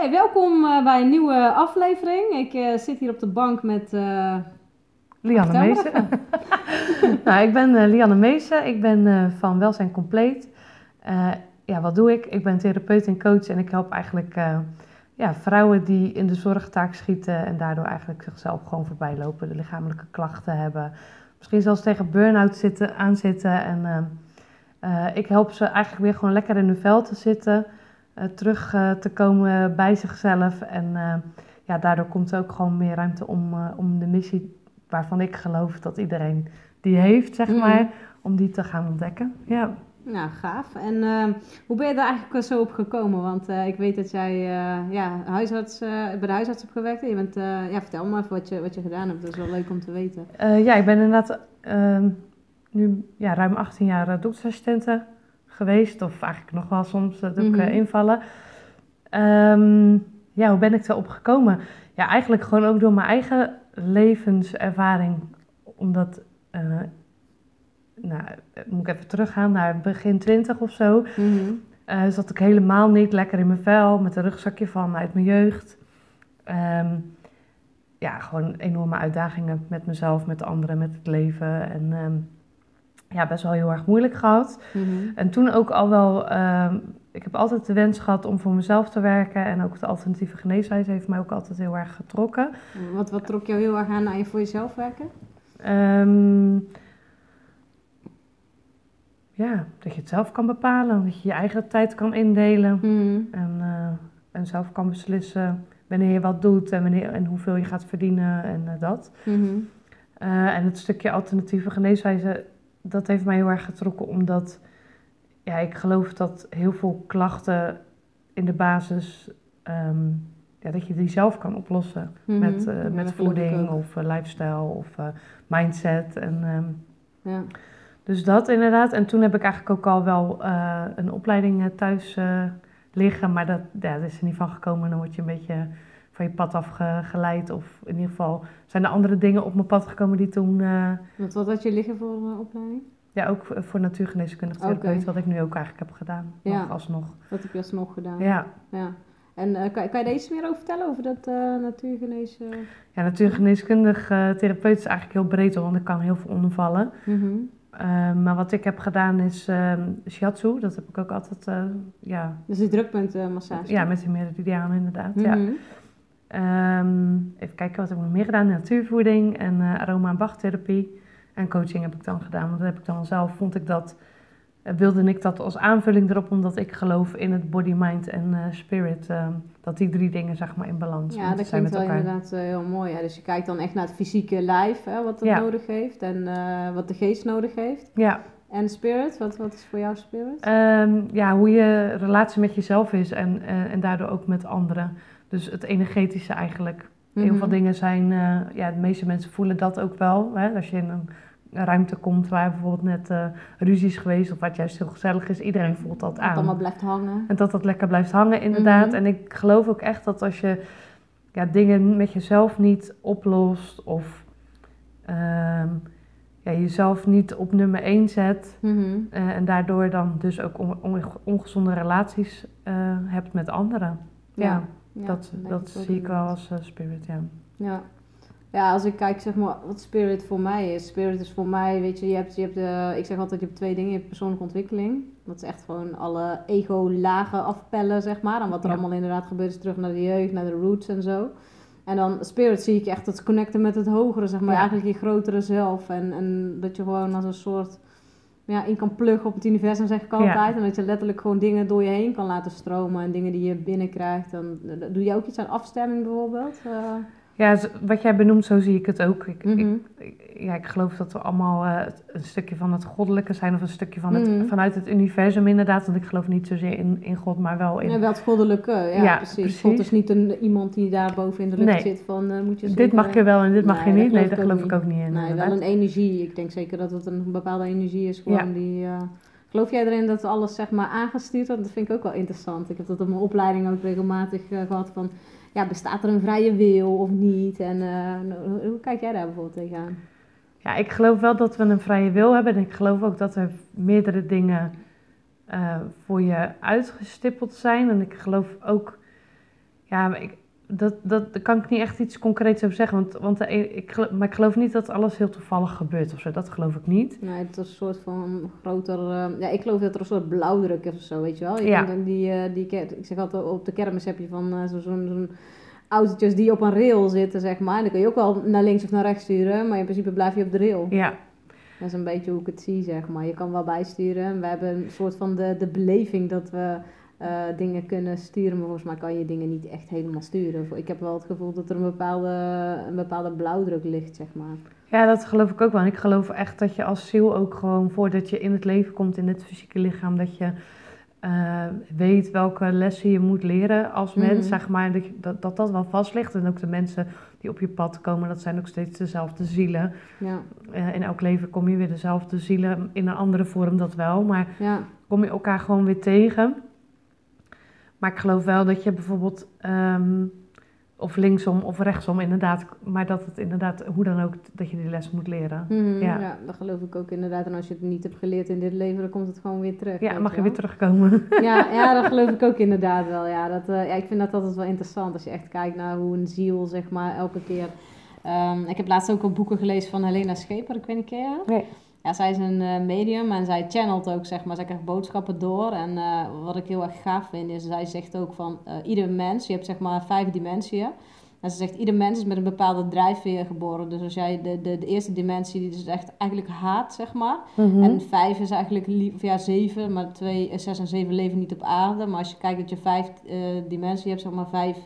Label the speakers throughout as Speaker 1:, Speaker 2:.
Speaker 1: Hey, welkom uh, bij een nieuwe aflevering. Ik uh, zit hier op de bank met... Uh...
Speaker 2: Lianne Meesen. nou, ik ben Lianne Meesen. Ik ben van Welzijn Compleet. ja, wat doe ik? Ik ben therapeut en coach en ik help eigenlijk ja, vrouwen die in de zorgtaak schieten en daardoor eigenlijk zichzelf gewoon voorbij lopen, de lichamelijke klachten hebben, misschien zelfs tegen burn-out zitten, aanzitten. En ik help ze eigenlijk weer gewoon lekker in hun vel te zitten. Eh, terug eh, te komen bij zichzelf. En eh, ja, daardoor komt er ook gewoon meer ruimte om, om de missie waarvan ik geloof dat iedereen die heeft, zeg mhm. maar, om die te gaan ontdekken. Ja.
Speaker 1: Nou, gaaf. En hoe ben je daar eigenlijk zo op gekomen? Want ik weet dat jij ja, huisarts, bij de huisarts hebt gewerkt. Je bent, ja, vertel me even wat je, wat je gedaan hebt. Dat is wel leuk om te weten.
Speaker 2: ja, ik ben inderdaad ehm, nu ja, ruim 18 jaar doktersassistente geweest. Of eigenlijk nog wel soms, dat ook mm invallen. Ehm, ja, hoe ben ik erop gekomen? Ja, eigenlijk gewoon ook door mijn eigen levenservaring. Omdat, uh, nou, moet ik even teruggaan naar begin twintig of zo. Mm zat ik helemaal niet lekker in mijn vel, met een rugzakje van uit mijn jeugd. Ehm, ja, gewoon enorme uitdagingen met mezelf, met anderen, met het leven. En um, ja, best wel heel erg moeilijk gehad. Mhm. En toen ook al wel, ehm, ik heb altijd de wens gehad om voor mezelf te werken. En ook de alternatieve geneeswijze heeft mij ook altijd heel erg getrokken.
Speaker 1: Wat, wat trok jou heel erg aan aan je voor jezelf werken?
Speaker 2: Ehm, ja, dat je het zelf kan bepalen. Dat je je eigen tijd kan indelen. Mhm. En, uh, en zelf kan beslissen wanneer je wat doet en, wanneer, en hoeveel je gaat verdienen en uh, dat. Mhm. Eh, en het stukje alternatieve geneeswijze dat heeft mij heel erg getrokken, omdat ja, ik geloof dat heel veel klachten in de basis, ehm, ja, dat je die zelf kan oplossen. Mhm. Met, uh, met voeding of uh, lifestyle of uh, mindset. En, um, ja. Dus dat inderdaad. En toen heb ik eigenlijk ook al wel een opleiding thuis liggen, maar dat, ja, dat is er niet van gekomen. Dan word je een beetje van je pad afgeleid. Of in ieder geval zijn er andere dingen op mijn pad gekomen die toen... Uh,
Speaker 1: wat, wat had je liggen voor een opleiding?
Speaker 2: Ja, ook voor natuurgeneeskundig therapeut, wat ik nu ook eigenlijk heb gedaan. Ja. Nog alsnog.
Speaker 1: Dat heb je alsnog gedaan.
Speaker 2: Ja.
Speaker 1: ja. En uh, kan, kan je deze meer over vertellen, over dat uh, natuurgenees...
Speaker 2: Ja, natuurgeneeskundig therapeut is eigenlijk heel breed, want ik kan heel veel ondervallen. Mm maar wat ik heb gedaan is ehm, shiatsu, dat heb ik ook altijd, ja...
Speaker 1: Dus die drukpuntmassage?
Speaker 2: ja, met de meridianen inderdaad, ja. Um, even kijken, wat heb ik nog meer gedaan? Natuurvoeding en uh, aroma- en bachttherapie. En coaching heb ik dan gedaan. Want dat heb ik dan zelf, vond ik dat, uh, wilde ik dat als aanvulling erop, omdat ik geloof in het body, mind en uh, spirit. Ehm, dat die drie dingen zeg maar in balans
Speaker 1: ja, dat zijn. wel inderdaad heel mooi. Dus je kijkt dan echt naar het fysieke lijf, hè, wat het nodig heeft en wat de geest nodig heeft.
Speaker 2: Ja.
Speaker 1: En spirit, wat, wat is voor jou spirit?
Speaker 2: Um, ja, hoe je relatie met jezelf is en, en daardoor ook met anderen. Dus het energetische eigenlijk. Heel veel mhm. dingen zijn, uh, ja, de meeste mensen voelen dat ook wel. Hè? Als je in een ruimte komt waar bijvoorbeeld net uh, ruzie is geweest of wat juist heel gezellig is, iedereen voelt dat aan. Dat
Speaker 1: allemaal blijft hangen.
Speaker 2: En dat dat lekker blijft hangen, inderdaad. Mhm. En ik geloof ook echt dat als je ja, dingen met jezelf niet oplost of ehm, ja, jezelf niet op nummer 1 zet mhm. eh, en daardoor dan dus ook ongezonde relaties hebt met anderen. ja dat dat zie ik wel als uh, spirit, ja.
Speaker 1: ja. Ja, als ik kijk zeg maar wat spirit voor mij is. Spirit is voor mij, weet je, je hebt, je hebt de, ik zeg altijd, je hebt twee dingen. Je hebt persoonlijke ontwikkeling. Dat is echt gewoon alle ego-lagen afpellen, zeg maar. En wat er allemaal inderdaad gebeurt is terug naar de jeugd, naar de roots en zo. En dan spirit zie ik echt het connecten met het hogere, zeg maar. Eigenlijk je grotere zelf. En, en dat je gewoon als een soort ja, in kan pluggen op het universum, zeg ik altijd. En dat je letterlijk gewoon dingen door je heen kan laten stromen en dingen die je binnenkrijgt. Dan doe je ook iets aan afstemming bijvoorbeeld. Uh,
Speaker 2: ja, wat jij benoemt, zo zie ik het ook. Ik, ik, mhm. ja, ik geloof dat we allemaal uh, een stukje van het goddelijke zijn, of een stukje van het, mhm. vanuit het universum inderdaad. Want ik geloof niet zozeer in, in God, maar wel in...
Speaker 1: Ja, wel het goddelijke, ja, ja precies. precies. God is niet een, iemand die daar boven in de lucht zit van, uh, moet je
Speaker 2: Dit mag je wel en dit mag je niet. Nee, daar geloof ik ook niet in.
Speaker 1: Nee, wel een energie. Ik denk zeker dat het een bepaalde energie is, gewoon die... Uh, Geloof jij erin dat alles zeg maar aangestuurd wordt? Dat vind ik ook wel interessant. Ik heb dat op mijn opleiding ook regelmatig gehad van ja, bestaat er een vrije wil of niet? En uh, hoe kijk jij daar bijvoorbeeld tegenaan?
Speaker 2: Ja, ik geloof wel dat we een vrije wil hebben. En ik geloof ook dat er meerdere dingen uh, voor je uitgestippeld zijn. En ik geloof ook Ja, dat, dat, daar kan ik niet echt iets concreets over zeggen. Want, want ik, maar ik geloof niet dat alles heel toevallig gebeurt of zo. Dat geloof ik niet.
Speaker 1: Nee, het is een soort van groter... Uh, ja, ik geloof dat er een soort blauwdruk is of zo, weet je wel. Je ja. die, uh, die, ik zeg altijd, op de kermis heb je van uh, zo'n... Zo autootjes die op een rail zitten, zeg maar. Dan kun je ook wel naar links of naar rechts sturen, maar in principe blijf je op de rail.
Speaker 2: Ja.
Speaker 1: Dat is een beetje hoe ik het zie, zeg maar. Je kan wel bijsturen. We hebben een soort van de, de beleving dat we uh, dingen kunnen sturen, maar volgens mij kan je dingen niet echt helemaal sturen. Ik heb wel het gevoel dat er een bepaalde, een bepaalde blauwdruk ligt, zeg maar.
Speaker 2: Ja, dat geloof ik ook wel. En ik geloof echt dat je als ziel ook gewoon voordat je in het leven komt in het fysieke lichaam, dat je uh, weet welke lessen je moet leren als mens, mhm. zeg maar, dat, dat, dat, dat wel vast ligt. En ook de mensen die op je pad komen, dat zijn ook steeds dezelfde zielen.
Speaker 1: Ja.
Speaker 2: Uh, in elk leven kom je weer dezelfde zielen, in een andere vorm dat wel, maar
Speaker 1: ja.
Speaker 2: kom je elkaar gewoon weer tegen. Maar ik geloof wel dat je bijvoorbeeld um, of linksom of rechtsom inderdaad. Maar dat het inderdaad, hoe dan ook, dat je die les moet leren.
Speaker 1: Mhm, ja. ja, dat geloof ik ook inderdaad. En als je het niet hebt geleerd in dit leven, dan komt het gewoon weer terug.
Speaker 2: Ja, mag je, weer terugkomen.
Speaker 1: Ja, ja, dat geloof ik ook inderdaad wel. Ja, dat, uh, ja, ik vind dat altijd wel interessant als je echt kijkt naar hoe een ziel, zeg maar, elke keer... Um, ik heb laatst ook al boeken gelezen van Helena Scheper, ik weet niet, ken je
Speaker 2: Nee.
Speaker 1: Ja, zij is een uh, medium en zij channelt ook, zeg maar. Zij krijgt boodschappen door. En uh, wat ik heel erg gaaf vind, is zij zegt ook van... Uh, ieder mens, je hebt zeg maar vijf dimensiën. En ze zegt, ieder mens is met een bepaalde drijfveer geboren. Dus als jij de, de, de eerste dimensie, die is echt eigenlijk haat, zeg maar.
Speaker 2: Mm-hmm.
Speaker 1: En vijf is eigenlijk, of ja, zeven, maar twee, zes en zeven leven niet op aarde. Maar als je kijkt dat je vijf uh, dimensie hebt, zeg maar vijf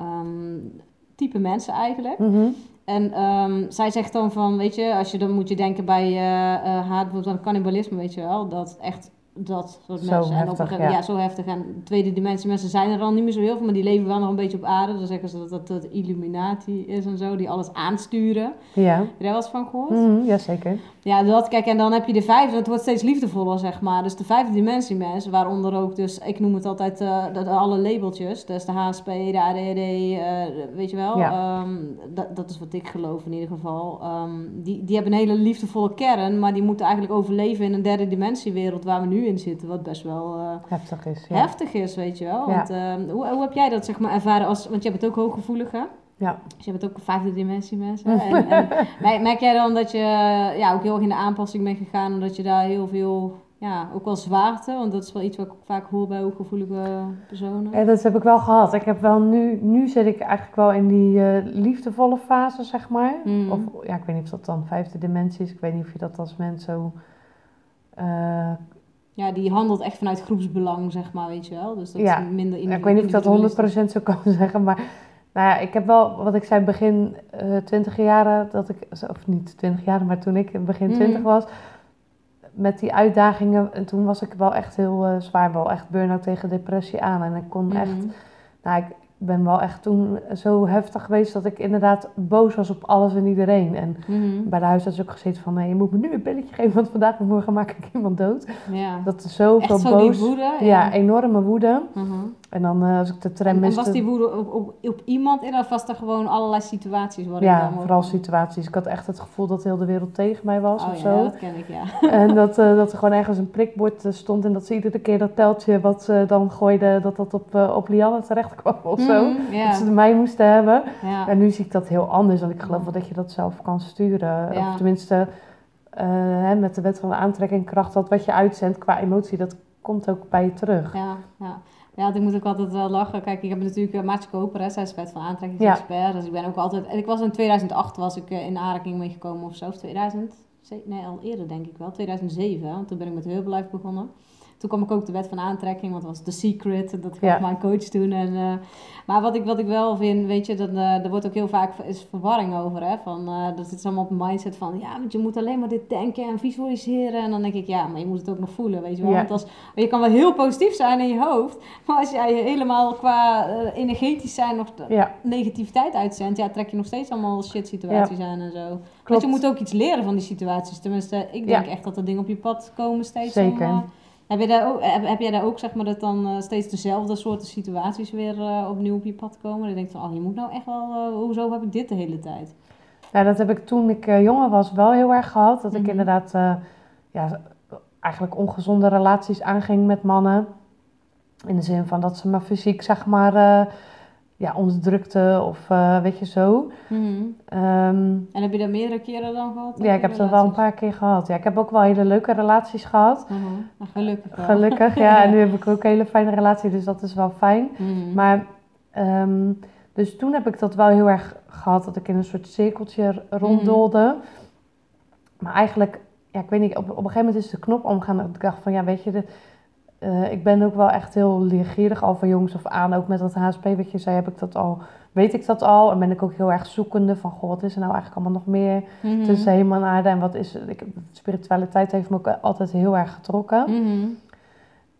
Speaker 1: um, type mensen eigenlijk.
Speaker 2: Mm-hmm.
Speaker 1: En um, zij zegt dan van, weet je, als je dan moet je denken bij uh, uh, haat, bijvoorbeeld cannibalisme, weet je wel. Dat echt dat soort
Speaker 2: zo
Speaker 1: mensen.
Speaker 2: Heftig,
Speaker 1: en
Speaker 2: ja.
Speaker 1: ja. zo heftig. En tweede dimensie mensen zijn er al niet meer zo heel veel, maar die leven wel nog een beetje op aarde. Dan zeggen ze dat dat, dat Illuminati is en zo, die alles aansturen.
Speaker 2: Ja.
Speaker 1: Heb je daar wel eens van gehoord?
Speaker 2: Mm, Jazeker.
Speaker 1: Ja, dat, kijk, en dan heb je de vijfde, het wordt steeds liefdevoller, zeg maar. Dus de vijfde dimensie mensen, waaronder ook dus, ik noem het altijd uh, de, de, alle labeltjes. Dus de HSP, de ADD, uh, weet je wel.
Speaker 2: Ja.
Speaker 1: Um, dat, dat is wat ik geloof in ieder geval. Um, die, die hebben een hele liefdevolle kern, maar die moeten eigenlijk overleven in een derde dimensiewereld waar we nu in zitten. Wat best wel uh,
Speaker 2: heftig is. Ja.
Speaker 1: Heftig is, weet je wel. Want, uh, hoe, hoe heb jij dat zeg maar ervaren als, want je bent ook hooggevoelig hè?
Speaker 2: Ja.
Speaker 1: Dus je bent ook een vijfde dimensie mensen. En, en merk jij dan dat je ja, ook heel erg in de aanpassing bent gegaan, omdat je daar heel veel, ja, ook wel zwaarte, want dat is wel iets wat ik vaak hoor bij hooggevoelige personen.
Speaker 2: Ja, dat heb ik wel gehad. Ik heb wel nu, nu zit ik eigenlijk wel in die uh, liefdevolle fase, zeg maar.
Speaker 1: Mm.
Speaker 2: Of ja, ik weet niet of dat dan vijfde dimensie is. Ik weet niet of je dat als mens zo. Uh,
Speaker 1: ja, die handelt echt vanuit groepsbelang, zeg maar, weet je wel. Dus dat
Speaker 2: ja.
Speaker 1: is minder
Speaker 2: ja, Ik weet niet of ik dat 100% zo kan zeggen, maar nou ja, ik heb wel, wat ik zei, begin uh, 20 jaren, dat ik, of niet 20 jaar, maar toen ik begin 20 mm. was, met die uitdagingen, en toen was ik wel echt heel uh, zwaar, wel echt burn-out tegen depressie aan. En ik kon
Speaker 1: mm.
Speaker 2: echt, nou, ik ben wel echt toen zo heftig geweest dat ik inderdaad boos was op alles en iedereen. En
Speaker 1: mm.
Speaker 2: bij de huisarts ook gezegd van, nee, je moet me nu een belletje geven, want vandaag en morgen maak ik iemand dood.
Speaker 1: Ja.
Speaker 2: Dat is zoveel
Speaker 1: zo
Speaker 2: boos.
Speaker 1: Woede,
Speaker 2: ja. ja, enorme woede.
Speaker 1: -huh.
Speaker 2: En dan uh, als ik de tram
Speaker 1: en,
Speaker 2: miste...
Speaker 1: en was die woede op, op, op iemand in of was er gewoon allerlei situaties? Waar
Speaker 2: ja, vooral situaties. Ik had echt het gevoel dat heel de wereld tegen mij was
Speaker 1: oh,
Speaker 2: of
Speaker 1: ja,
Speaker 2: zo.
Speaker 1: dat ken ik, ja.
Speaker 2: en dat, uh, dat er gewoon ergens een prikbord stond en dat ze iedere keer dat teltje wat ze dan gooiden, dat dat op, uh, op Lianne terecht kwam of zo.
Speaker 1: Mm, yeah.
Speaker 2: Dat ze mij moesten hebben.
Speaker 1: Ja.
Speaker 2: En nu zie ik dat heel anders, want ik geloof wel dat je dat zelf kan sturen.
Speaker 1: Ja.
Speaker 2: Of tenminste, hè, met de wet van de aantrekkingskracht, dat wat je uitzendt qua emotie, dat komt ook bij je terug.
Speaker 1: Ja, ja. Ja, ik moet ook altijd wel lachen. Kijk, ik heb natuurlijk uh, Maartje Koper, hè, zij is wet van aantrekkingsexpert. Ja. Dus ik ben ook altijd... En ik was in 2008 was ik uh, in aanraking meegekomen of zo. Of 2000? Nee, al eerder denk ik wel. 2007, want toen ben ik met Herbalife begonnen. Toen kwam ik ook de wet van aantrekking, want dat was The Secret. Dat gaf mijn coach toen. En, uh, maar wat ik, wat ik wel vind, weet je, dat, uh, er wordt ook heel vaak is verwarring over. Hè? Van, uh, dat zit allemaal op mindset van, ja, want je moet alleen maar dit denken en visualiseren. En dan denk ik, ja, maar je moet het ook nog voelen, weet je wel.
Speaker 2: Ja.
Speaker 1: Want als, je kan wel heel positief zijn in je hoofd, maar als jij helemaal qua energetisch zijn nog
Speaker 2: Ja.
Speaker 1: negativiteit uitzendt, ja, trek je nog steeds allemaal shit situaties aan en zo. Want
Speaker 2: Klopt.
Speaker 1: je moet ook iets leren van die situaties. Tenminste, ik denk echt dat er dingen op je pad komen steeds.
Speaker 2: Zeker.
Speaker 1: Om, heb, je daar ook, heb, heb jij daar ook, zeg maar, dat dan uh, steeds dezelfde soorten situaties weer uh, opnieuw op je pad komen? Dan denk je van, oh, je moet nou echt wel, uh, hoezo heb ik dit de hele tijd?
Speaker 2: Ja, dat heb ik toen ik jonger was wel heel erg gehad. Dat ik
Speaker 1: Mhm.
Speaker 2: inderdaad ja, eigenlijk ongezonde relaties aanging met mannen. In de zin van dat ze me fysiek, zeg maar, ja, onderdrukte of uh, weet je zo. Mm
Speaker 1: en heb je dat meerdere keren dan gehad?
Speaker 2: Ja, ik heb dat wel een paar keer gehad. Ja, ik heb ook wel hele leuke relaties gehad.
Speaker 1: Uh Gelukkig wel.
Speaker 2: Gelukkig, ja. En nu heb ik ook een hele fijne relatie, dus dat is wel fijn. Mhm. Maar, um, dus toen heb ik dat wel heel erg gehad, dat ik in een soort cirkeltje ronddolde. Mhm. Maar eigenlijk, ja, ik weet niet, op, op een gegeven moment is de knop omgaan dat ik dacht van, ja, weet je... De, uh, ik ben ook wel echt heel leergierig al van jongs of aan. Ook met dat HSP wat je zei, heb ik dat al, weet ik dat al. En ben ik ook heel erg zoekende van, goh, wat is er nou eigenlijk allemaal nog meer mm -hmm. tussen hemel en aarde? En wat is, ik, spiritualiteit heeft me ook altijd heel erg getrokken. Mhm.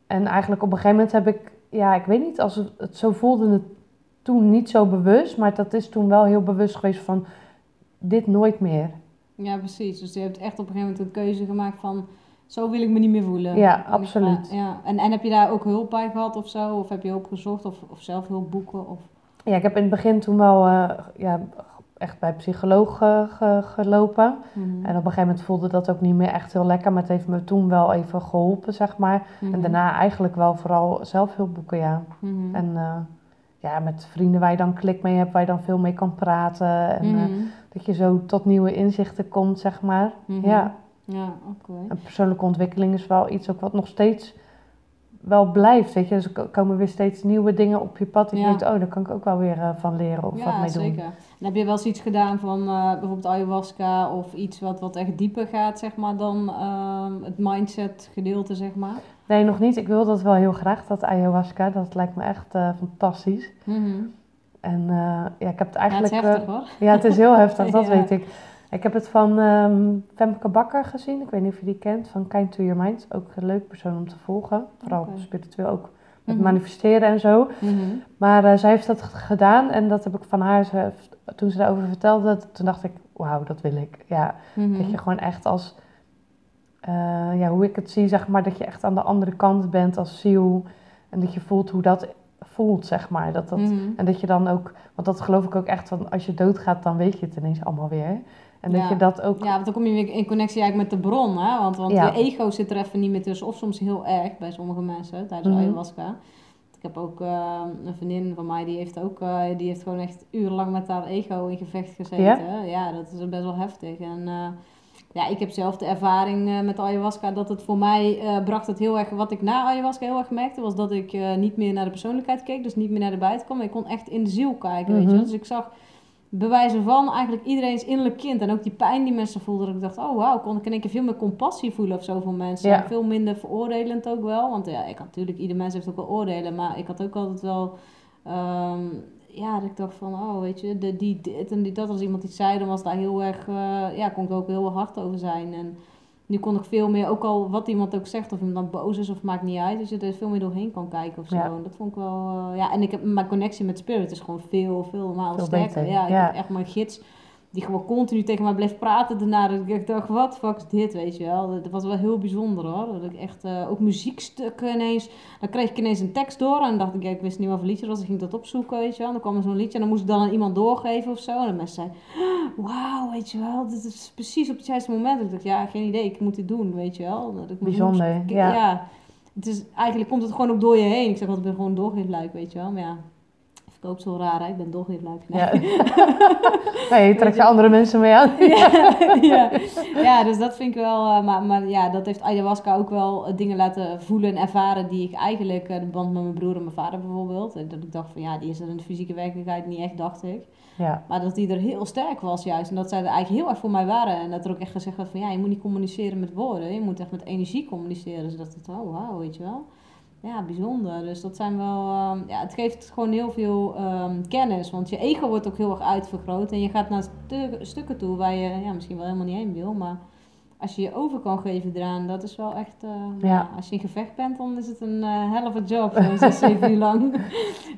Speaker 2: En eigenlijk op een gegeven moment heb ik, ja, ik weet niet, als het, het zo voelde het toen niet zo bewust. Maar dat is toen wel heel bewust geweest van, dit nooit meer.
Speaker 1: Ja, precies. Dus je hebt echt op een gegeven moment een keuze gemaakt van zo wil ik me niet meer voelen.
Speaker 2: Ja, absoluut.
Speaker 1: ja. En, en heb je daar ook hulp bij gehad of zo? Of heb je hulp gezocht of, of zelf hulp boeken? Of?
Speaker 2: Ja, ik heb in het begin toen wel uh, ja, echt bij psycholoog uh, gelopen. Mhm. En op een gegeven moment voelde dat ook niet meer echt heel lekker. Maar het heeft me toen wel even geholpen, zeg maar. En mhm. daarna eigenlijk wel vooral zelf hulp boeken, ja. Mhm. En uh, ja, met vrienden waar je dan klik mee hebt, waar je dan veel mee kan praten. En dat je zo tot nieuwe inzichten komt, zeg maar. Ja.
Speaker 1: Ja, oké.
Speaker 2: En persoonlijke ontwikkeling is wel iets ook wat nog steeds wel blijft, weet je. Dus er komen weer steeds nieuwe dingen op je pad. En je denkt, oh, daar kan ik ook wel weer uh, van leren of wat mee doen. Ja, zeker.
Speaker 1: En heb je wel eens iets gedaan van uh, bijvoorbeeld ayahuasca of iets wat, wat echt dieper gaat, zeg maar, dan uh, het mindset gedeelte, zeg maar?
Speaker 2: Nee, nog niet. Ik wil dat wel heel graag, dat ayahuasca. Dat lijkt me echt uh, fantastisch. Mm En ja, ik heb het eigenlijk...
Speaker 1: Ja, het is heftig hoor.
Speaker 2: Ja, het is heel heftig, dat weet ik. Ik heb het van um, Femke Bakker gezien. Ik weet niet of je die kent. Van Kind to Your Mind. Ook een leuk persoon om te volgen. Vooral spiritueel ook met mhm. manifesteren en zo. Mhm. Maar uh, zij heeft dat gedaan. En dat heb ik van haar... Ze, toen ze daarover vertelde, toen dacht ik... Wauw, dat wil ik. Ja, mhm. dat je gewoon echt als... Uh, ja, hoe ik het zie, zeg maar, dat je echt aan de andere kant bent als ziel. En dat je voelt hoe dat voelt, zeg maar. Dat dat, En dat je dan ook, want dat geloof ik ook echt, van als je doodgaat, dan weet je het ineens allemaal weer. En dat je dat ook...
Speaker 1: Ja, want dan kom je weer in connectie eigenlijk met de bron, hè? Want, want je ego zit er even niet meer tussen. Of soms heel erg bij sommige mensen tijdens mm ayahuasca. Ik heb ook uh, een vriendin van mij, die heeft ook... Uh, die heeft gewoon echt urenlang met haar ego in gevecht gezeten. Ja, ja dat is best wel heftig. En... Uh, ja, ik heb zelf de ervaring uh, met ayahuasca dat het voor mij bracht het heel erg. Wat ik na ayahuasca heel erg merkte, was dat ik niet meer naar de persoonlijkheid keek, dus niet meer naar de buitenkant. Ik kon echt in de ziel kijken, weet je. Mhm. Dus ik zag bewijzen van eigenlijk iedereen's innerlijk kind. En ook die pijn die mensen voelden. Dat ik dacht, oh wauw, kon ik in één keer veel meer compassie voelen of zo voor mensen. Ja. Veel minder veroordelend ook wel. Want ja, ik had natuurlijk, ieder mens heeft ook wel oordelen. Maar ik had ook altijd wel... Um, ja, dat ik dacht van, oh, weet je, de, die dit en die dat. Als iemand iets zei, dan was daar heel erg... Uh, ja, kon ik ook heel hard over zijn. En nu kon ik veel meer, ook al wat iemand ook zegt, of iemand dan boos is of maakt niet uit, dat je er veel meer doorheen kan kijken of zo. En dat vond ik wel, uh, ja, en ik heb mijn connectie met Spirit is gewoon veel, veel, veel sterker. Ja, ik heb echt mijn gids die gewoon continu tegen mij bleef praten daarna. Dat ik dacht, wat fuck is dit, weet je wel. Dat was wel heel bijzonder hoor. Dat ik echt uh, ook muziekstukken ineens... Dan kreeg ik ineens een tekst door en dacht ik, ja, ik wist niet wat voor liedje was. Ik ging dat opzoeken, weet je wel. Dan kwam er zo'n liedje en dan moest ik dan aan iemand doorgeven of zo. En de mensen zeiden, wauw, weet je wel. Dit is precies op het juiste moment. Ik dacht, ja, geen idee, ik moet dit doen, weet je wel. Dat ik
Speaker 2: bijzonder, ja.
Speaker 1: ja. Het is, eigenlijk komt het gewoon ook door je heen. Ik zeg altijd, ik ben gewoon doorgeefluik, weet je wel. Maar ja, verkoopt zo raar, hè? ik ben doorgeefluik. Nee. Ja.
Speaker 2: nee, je trekt je andere mensen mee aan.
Speaker 1: ja, ja. ja, dus dat vind ik wel, uh, maar, maar ja, dat heeft ayahuasca ook wel uh, dingen laten voelen en ervaren die ik eigenlijk, uh, de band met mijn broer en mijn vader bijvoorbeeld, en dat ik dacht van ja, die is er in de fysieke werkelijkheid niet echt, dacht ik. Ja. Maar dat die er heel sterk was juist en dat zij er eigenlijk heel erg voor mij waren en dat er ook echt gezegd werd van ja, je moet niet communiceren met woorden, je moet echt met energie communiceren. Dus dat ik oh wauw, weet je wel ja, bijzonder. Dus dat zijn wel, um, ja, het geeft gewoon heel veel um, kennis. Want je ego wordt ook heel erg uitvergroot. En je gaat naar stukken toe waar je ja, misschien wel helemaal niet heen wil. Maar als je je over kan geven eraan, dat is wel echt, uh, ja. als je in gevecht bent, dan is het een uh, hell of a job, zes, zeven uur lang.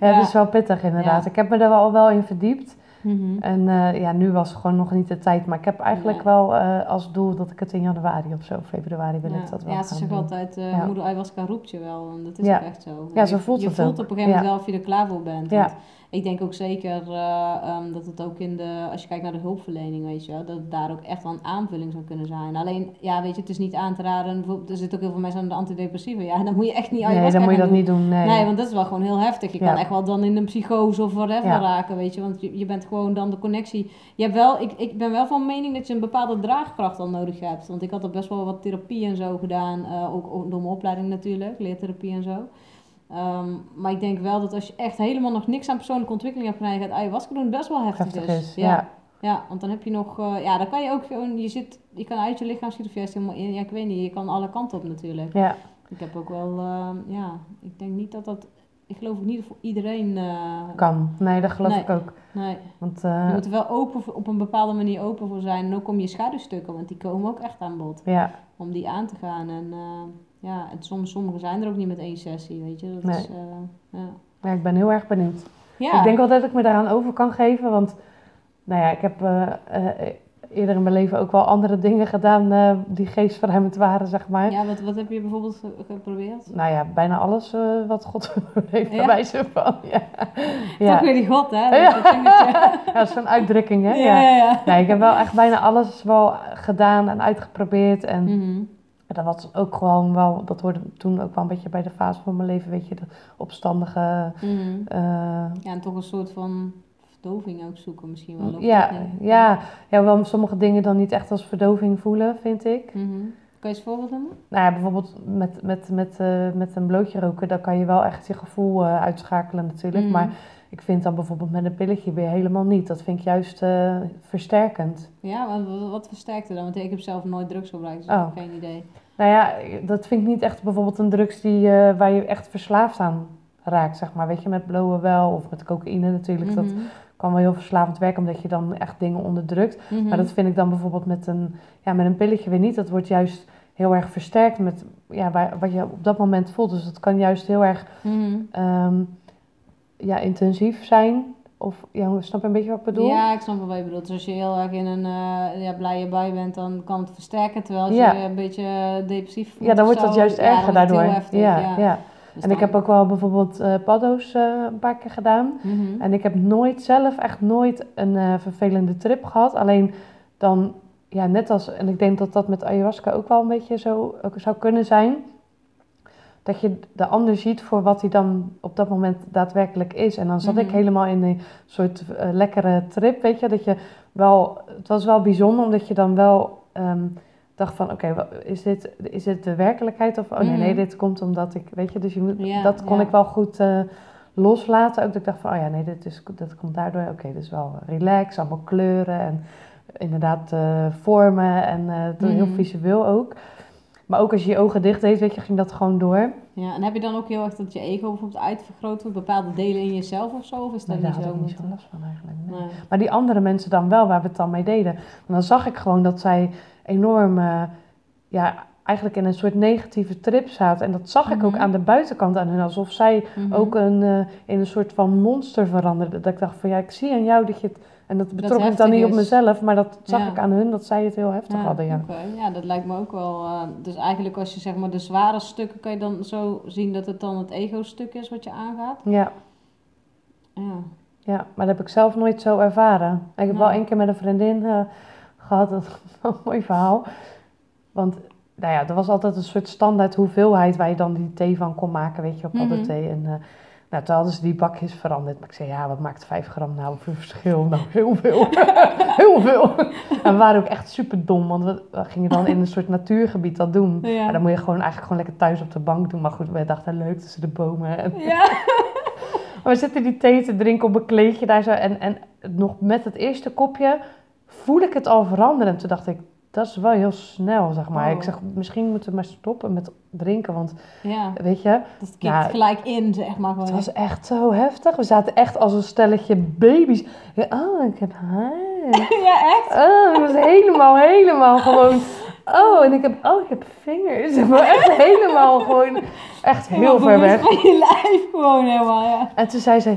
Speaker 2: ja, ja, dat is wel pittig inderdaad. Ik heb me er wel, wel in verdiept. Mhm. En uh, ja, nu was gewoon nog niet de tijd. Maar ik heb eigenlijk wel uh, als doel dat ik het in januari of zo, februari wil ik dat wel
Speaker 1: Ja, ze zeggen altijd, uh, moeder ayahuasca roept je wel. En dat is ook echt zo.
Speaker 2: Ja, zo voelt
Speaker 1: je,
Speaker 2: het
Speaker 1: Je voelt op een gegeven moment wel of je er klaar voor bent. Ja. Ik denk ook zeker uh, um, dat het ook in de, als je kijkt naar de hulpverlening, weet je dat het daar ook echt wel een aanvulling zou kunnen zijn. Alleen, ja, weet je, het is niet aan te raden. Er zitten ook heel veel mensen aan de antidepressiva. Ja, dan moet je echt niet
Speaker 2: Nee, dan moet je dat niet doen. Nee.
Speaker 1: nee. want dat is wel gewoon heel heftig. Je kan echt wel dan in een psychose of whatever raken, weet je. Want je, je bent gewoon dan de connectie. Je hebt wel, ik, ik ben wel van mening dat je een bepaalde draagkracht dan nodig hebt. Want ik had er best wel wat therapie en zo gedaan. Uh, ook door mijn opleiding natuurlijk, leertherapie en zo. Ehm, maar ik denk wel dat als je echt helemaal nog niks aan persoonlijke ontwikkeling hebt gedaan, je gaat ayahuasca doen, best wel heftig,
Speaker 2: heftig is. Ja.
Speaker 1: ja. want dan heb je nog, uh, ja, dan kan je ook gewoon, je zit, je kan uit je lichaam schieten helemaal in. Ja, ik weet niet, je kan alle kanten op natuurlijk.
Speaker 2: Ja.
Speaker 1: Ik heb ook wel, uh, ja, ik denk niet dat dat, ik geloof ook niet dat voor iedereen uh,
Speaker 2: kan. Nee, dat geloof
Speaker 1: nee,
Speaker 2: ik ook.
Speaker 1: Nee.
Speaker 2: Want,
Speaker 1: je moet er wel open, op een bepaalde manier open voor zijn. En ook om je schaduwstukken, want die komen ook echt aan bod.
Speaker 2: Ja.
Speaker 1: Om die aan te gaan en ja, en soms, sommigen zijn er ook niet met één sessie, weet je. Dat is, uh, ja.
Speaker 2: ja, ik ben heel erg benieuwd. Ja. Ik denk wel dat ik me daaraan over kan geven, want nou ja, ik heb uh, uh, eerder in mijn leven ook wel andere dingen gedaan die geestverruimend waren, zeg maar.
Speaker 1: Ja, wat, wat heb je bijvoorbeeld geprobeerd?
Speaker 2: Nou ja, bijna alles wat God heeft ja? wijze van. Ja.
Speaker 1: ja. Toch weer die God, hè?
Speaker 2: Ja, ja dat is zo'n uitdrukking, hè? Ja. Ja, ja. Nee, ik heb wel echt bijna alles wel gedaan en uitgeprobeerd en... Mm -hmm dat was ook gewoon wel, dat hoorde toen ook wel een beetje bij de fase van mijn leven, weet je, de opstandige.
Speaker 1: Mm. ja, en toch een soort van verdoving ook zoeken misschien wel. Of
Speaker 2: ja, ja, ja, wel sommige dingen dan niet echt als verdoving voelen, vind ik.
Speaker 1: Mm -hmm. Kan je eens voorbeeld noemen?
Speaker 2: Nou ja, bijvoorbeeld met, met, met, uh, met een blootje roken, daar kan je wel echt je gevoel uh, uitschakelen natuurlijk. Mm. Maar ik vind dan bijvoorbeeld met een pilletje weer helemaal niet. Dat vind ik juist uh, versterkend.
Speaker 1: Ja, wat, wat versterkt er dan? Want ik heb zelf nooit drugs gebruikt, dus oh. ik heb geen idee.
Speaker 2: Nou ja, dat vind ik niet echt bijvoorbeeld een drugs die, uh, waar je echt verslaafd aan raakt, zeg maar. Weet je, met blowen wel, of met cocaïne natuurlijk. Dat mhm. kan wel heel verslavend werken, omdat je dan echt dingen onderdrukt. Mm Maar dat vind ik dan bijvoorbeeld met een, ja, met een pilletje weer niet. Dat wordt juist heel erg versterkt met ja, waar, wat je op dat moment voelt. Dus dat kan juist heel erg
Speaker 1: mm
Speaker 2: um, ja, intensief zijn. Of ja, snap je een beetje wat ik bedoel?
Speaker 1: Ja, ik snap wel wat je bedoelt. Dus als je heel erg in een uh, ja, blije bui bent, dan kan het versterken. Terwijl als je een beetje depressief
Speaker 2: voelt Ja, dan wordt dat juist erger daardoor. Heftig, ja, ja. ja. Dus en ik heb ook wel bijvoorbeeld uh, paddo's uh, een paar keer gedaan.
Speaker 1: Mm
Speaker 2: En ik heb nooit zelf, echt nooit een vervelende trip gehad. Alleen dan, ja, net als, en ik denk dat dat met ayahuasca ook wel een beetje zo zou kunnen zijn dat je de ander ziet voor wat hij dan op dat moment daadwerkelijk is. En dan zat ik mhm. helemaal in een soort uh, lekkere trip, weet je. Dat je wel, het was wel bijzonder, omdat je dan wel um, dacht van... Oké, is, dit, is dit de werkelijkheid? Of, oh nee, nee, mhm. dit komt omdat ik, weet je. Dus je moet, dat kon ik wel goed uh, loslaten. Ook dat ik dacht van, oh ja, nee, dit, is, dat komt daardoor. Oké, okay, dus wel relax, allemaal kleuren en inderdaad uh, vormen. En uh, heel mhm. visueel ook. Maar ook als je je ogen dicht deed, weet je, ging dat gewoon door.
Speaker 1: Ja, en heb je dan ook heel erg dat je ego bijvoorbeeld uitvergroot wordt, bepaalde delen in jezelf of zo? Of is dat
Speaker 2: nee,
Speaker 1: niet zo?
Speaker 2: Daar had ik niet zo last van eigenlijk. Nee. Maar die andere mensen dan wel, waar we het dan mee deden. En dan zag ik gewoon dat zij enorm, uh, ja, eigenlijk in een soort negatieve trip zaten. En dat zag ik ook mhm. aan de buitenkant aan hen, alsof zij mhm. ook een, uh, in een soort van monster veranderden. Dat ik dacht van, ja, ik zie aan jou dat je het en dat betrok ik dan niet op mezelf, maar dat zag ik aan hun dat zij het heel heftig hadden. Ja.
Speaker 1: ja, dat lijkt me ook wel. Uh, dus eigenlijk als je zeg maar de zware stukken, kan je dan zo zien dat het dan het ego-stuk is wat je aangaat.
Speaker 2: Ja.
Speaker 1: Ja.
Speaker 2: Ja, maar dat heb ik zelf nooit zo ervaren. Ik heb wel één keer met een vriendin uh, gehad, dat een mooi verhaal. Want nou ja, er was altijd een soort standaard hoeveelheid waar je dan die thee van kon maken, weet je, op mm -hmm. thee. En uh, nou, toen hadden ze die bakjes veranderd. Maar ik zei, ja, wat maakt 5 gram nou voor verschil? Nou, heel veel. heel veel. En we waren ook echt super dom, want we, gingen dan in een soort natuurgebied dat doen. Ja. Dan moet je gewoon eigenlijk gewoon lekker thuis op de bank doen. Maar goed, we dachten, leuk tussen de bomen. En
Speaker 1: ja.
Speaker 2: maar we zitten die thee te drinken op een kleedje daar zo. En, en nog met het eerste kopje voel ik het al veranderen. En toen dacht ik, dat is wel heel snel, zeg maar. Ik oh. zeg, misschien moeten we maar stoppen met drinken, want
Speaker 1: ja.
Speaker 2: weet je...
Speaker 1: Dat kikt nou, gelijk in, zeg maar.
Speaker 2: Het was echt zo heftig. We zaten echt als een stelletje baby's. Oh, ik heb haar.
Speaker 1: ja, echt?
Speaker 2: Oh, het was helemaal, helemaal gewoon... Oh, en ik heb, oh, ik heb vingers. Maar echt helemaal gewoon, echt heel ver weg.
Speaker 1: van je lijf gewoon helemaal, ja.
Speaker 2: En toen zei ze,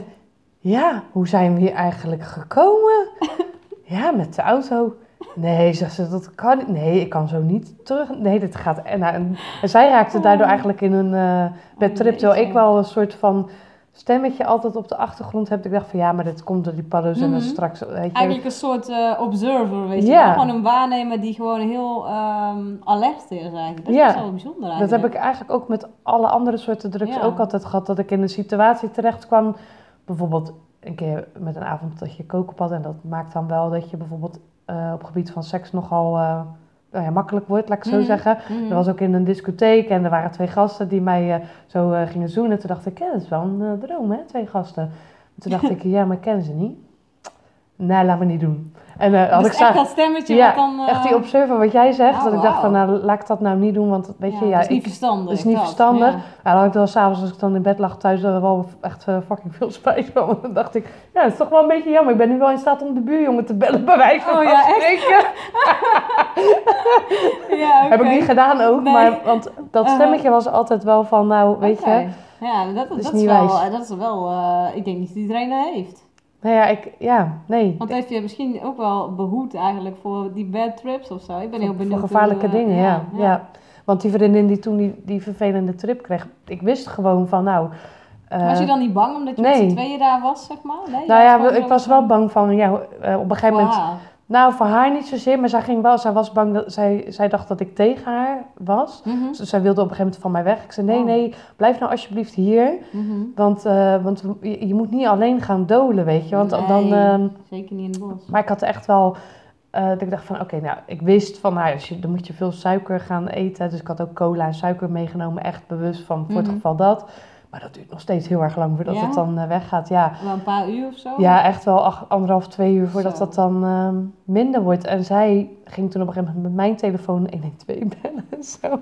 Speaker 2: ja, hoe zijn we hier eigenlijk gekomen? ja, met de auto. Nee, zegt ze, dat kan niet. Nee, ik kan zo niet terug. Nee, dit gaat... En, en, en zij raakte daardoor oh. eigenlijk in een uh, bedtrip. Terwijl ik wel een soort van stemmetje altijd op de achtergrond hebt. Ik dacht van ja, maar dit komt door die paddo's en dan
Speaker 1: Mhm.
Speaker 2: straks... Weet je,
Speaker 1: Eigenlijk een soort eh, observer, weet je
Speaker 2: Ja.
Speaker 1: wel. Gewoon een waarnemer die gewoon heel ehm, alert is eigenlijk. Dat is wel bijzonder
Speaker 2: Dat
Speaker 1: eigenlijk.
Speaker 2: heb ik eigenlijk ook met alle andere soorten drugs
Speaker 1: Ja.
Speaker 2: ook altijd gehad. Dat ik in een situatie terecht kwam. Bijvoorbeeld een keer met een avond dat je koken had. En dat maakt dan wel dat je bijvoorbeeld eh, op gebied van seks nogal eh, nou ja, makkelijk wordt, laat ik het zo
Speaker 1: Mhm.
Speaker 2: zeggen.
Speaker 1: Mhm.
Speaker 2: Er was ook in een discotheek en er waren twee gasten die mij eh, zo gingen zoenen. Toen dacht ik, ja, dat is wel een droom hè, twee gasten. Toen dacht ik, ja, maar ik ken ze niet. Nee, laat me niet doen. En had
Speaker 1: dus
Speaker 2: ik
Speaker 1: echt dat stemmetje
Speaker 2: Ja,
Speaker 1: wat dan... eh,
Speaker 2: echt die observer wat jij zegt.
Speaker 1: Oh,
Speaker 2: dat ik dacht van, nou, laat ik dat nou niet doen. Want weet je, ja,
Speaker 1: dat is niet verstandig.
Speaker 2: dat is niet
Speaker 1: dat,
Speaker 2: verstandig.
Speaker 1: ja.
Speaker 2: ja, dan had ik wel s'avonds als ik dan in bed lag thuis er wel echt eh, fucking veel spijt van. Want dan dacht ik, ja, het is toch wel een beetje jammer. Ik ben nu wel in staat om de buurjongen te bellen bij wijze van
Speaker 1: Oh ja, echt?
Speaker 2: spreken.
Speaker 1: Ja,
Speaker 2: Heb ik niet gedaan ook,
Speaker 1: Nee.
Speaker 2: maar want dat
Speaker 1: Uh-huh.
Speaker 2: stemmetje was altijd wel van, nou, weet je.
Speaker 1: Ja, dat, dat,
Speaker 2: is
Speaker 1: wel,
Speaker 2: wijs.
Speaker 1: dat is wel... ik denk niet dat iedereen dat heeft.
Speaker 2: Nou ja, ik, ja, nee.
Speaker 1: Want heeft je misschien ook wel behoed eigenlijk voor die bad trips of zo? Ik ben heel benieuwd.
Speaker 2: Voor gevaarlijke
Speaker 1: hoe, eh,
Speaker 2: dingen, ja, ja. Want die vriendin die toen die, die vervelende trip kreeg, ik wist gewoon van, nou... eh,
Speaker 1: Was je dan niet bang omdat je
Speaker 2: nee.
Speaker 1: met z'n tweeën daar was, zeg maar? Nee,
Speaker 2: nou ja, ik was wel bang van, ja, eh, op een gegeven moment... Nou, voor haar niet zozeer, maar zij ging wel, zij was bang dat, zij, zij dacht dat ik tegen haar was. Dus zij wilde op een gegeven moment van mij weg. Ik zei, nee,
Speaker 1: Oh.
Speaker 2: nee, blijf nou alsjeblieft hier.
Speaker 1: mhm.
Speaker 2: Want, eh, want je, je moet niet alleen gaan dolen, weet je. Want dan... Ehm,
Speaker 1: Zeker niet in het bos.
Speaker 2: maar ik had echt wel... eh, dat ik dacht van, oké, nou, ik wist van, nou, als je, dan moet je veel suiker gaan eten. Dus ik had ook cola en suiker meegenomen, echt bewust van, voor het
Speaker 1: Mhm.
Speaker 2: geval dat. Maar dat duurt nog steeds heel erg lang voordat
Speaker 1: Ja?
Speaker 2: het dan eh, weggaat. Ja,
Speaker 1: Wel een paar uur of zo?
Speaker 2: ja, echt wel ach- anderhalf, twee uur voordat
Speaker 1: Zo.
Speaker 2: dat dan ehm, minder wordt. En zij ging toen op een gegeven moment met mijn telefoon 112 bellen en zo.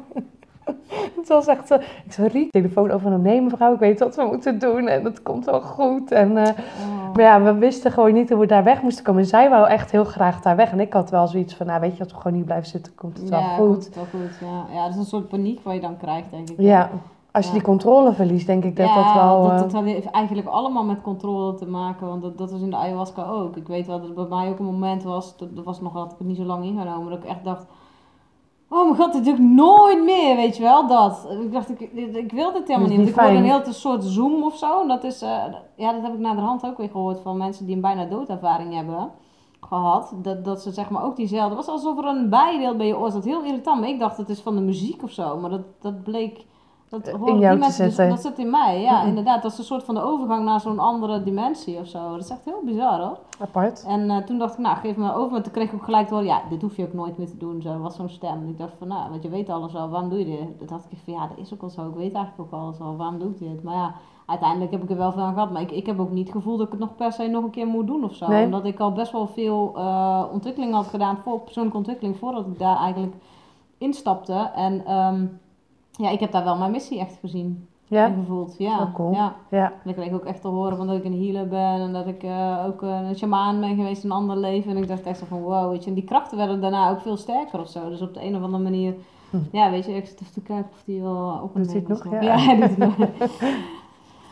Speaker 2: Het was echt zo. Ik zei, Riet, telefoon over nee mevrouw, ik weet wat we moeten doen en het komt wel goed. En, eh,
Speaker 1: Oh.
Speaker 2: maar ja, we wisten gewoon niet hoe we daar weg moesten komen. En zij wou echt heel graag daar weg. En ik had wel zoiets van, nou weet je, als we gewoon niet blijven zitten, komt het wel
Speaker 1: ja,
Speaker 2: goed.
Speaker 1: komt het wel goed. Ja. ja, dat is een soort paniek wat je dan krijgt, denk ik.
Speaker 2: Ja, als je
Speaker 1: Ja.
Speaker 2: die controle verliest, denk ik dat
Speaker 1: ja,
Speaker 2: dat wel...
Speaker 1: dat,
Speaker 2: eh,
Speaker 1: dat heeft eigenlijk allemaal met controle te maken, want dat, dat was in de ayahuasca ook. Ik weet wel dat het bij mij ook een moment was, dat, dat was nog ik het niet zo lang ingenomen, dat ik echt dacht, oh mijn god, dit doe ik nooit meer, weet je wel, dat. Ik dacht, ik, ik, wil dit helemaal niet, want ik hoorde een heel soort zoom of zo, en dat is, eh, ja, dat heb ik naar de hand ook weer gehoord van mensen die een bijna doodervaring hebben gehad, dat, dat ze zeg maar ook diezelfde, het was alsof er een bijdeelt bij je oor, dat heel irritant, maar ik dacht het is van de muziek of zo, maar dat, dat bleek... Dat
Speaker 2: In
Speaker 1: horen
Speaker 2: jou
Speaker 1: die
Speaker 2: te
Speaker 1: mensen dus- dat zit in mij, ja, inderdaad. Dat is een soort van de overgang naar zo'n andere dimensie of zo. Dat is echt heel bizar hoor.
Speaker 2: apart.
Speaker 1: En eh, toen dacht ik, nou, geef me over. Maar toen kreeg ik ook gelijk te horen, ja, dit hoef je ook nooit meer te doen. Zo, dat was zo'n stem. En ik dacht van, nou, want je weet alles al, waarom doe je dit? Toen dacht ik van, ja, dat is ook al zo. Ik weet eigenlijk ook alles al, waarom doe ik dit? Maar ja, uiteindelijk heb ik er wel veel aan gehad. Maar ik, ik heb ook niet het gevoel dat ik het nog per se nog een keer moet doen of zo.
Speaker 2: Nee.
Speaker 1: Omdat ik al best wel veel eh, ontwikkeling had gedaan, voor persoonlijke ontwikkeling, voordat ik daar eigenlijk instapte. En ehm, ja, ik heb daar wel mijn missie echt gezien.
Speaker 2: Ja,
Speaker 1: En gevoeld, ja.
Speaker 2: Wel cool.
Speaker 1: ja.
Speaker 2: ja.
Speaker 1: En ik kreeg ook echt te horen van dat ik een healer ben en dat ik eh, ook een shamaan ben geweest in een ander leven. En ik dacht echt zo van wow, weet je. En die krachten werden daarna ook veel sterker of zo. Dus op de een of andere manier,
Speaker 2: Hm.
Speaker 1: ja, weet je, ik zit even te kijken of die wel op en
Speaker 2: Doet hij
Speaker 1: neer
Speaker 2: het
Speaker 1: is
Speaker 2: nog? Ja.
Speaker 1: nog.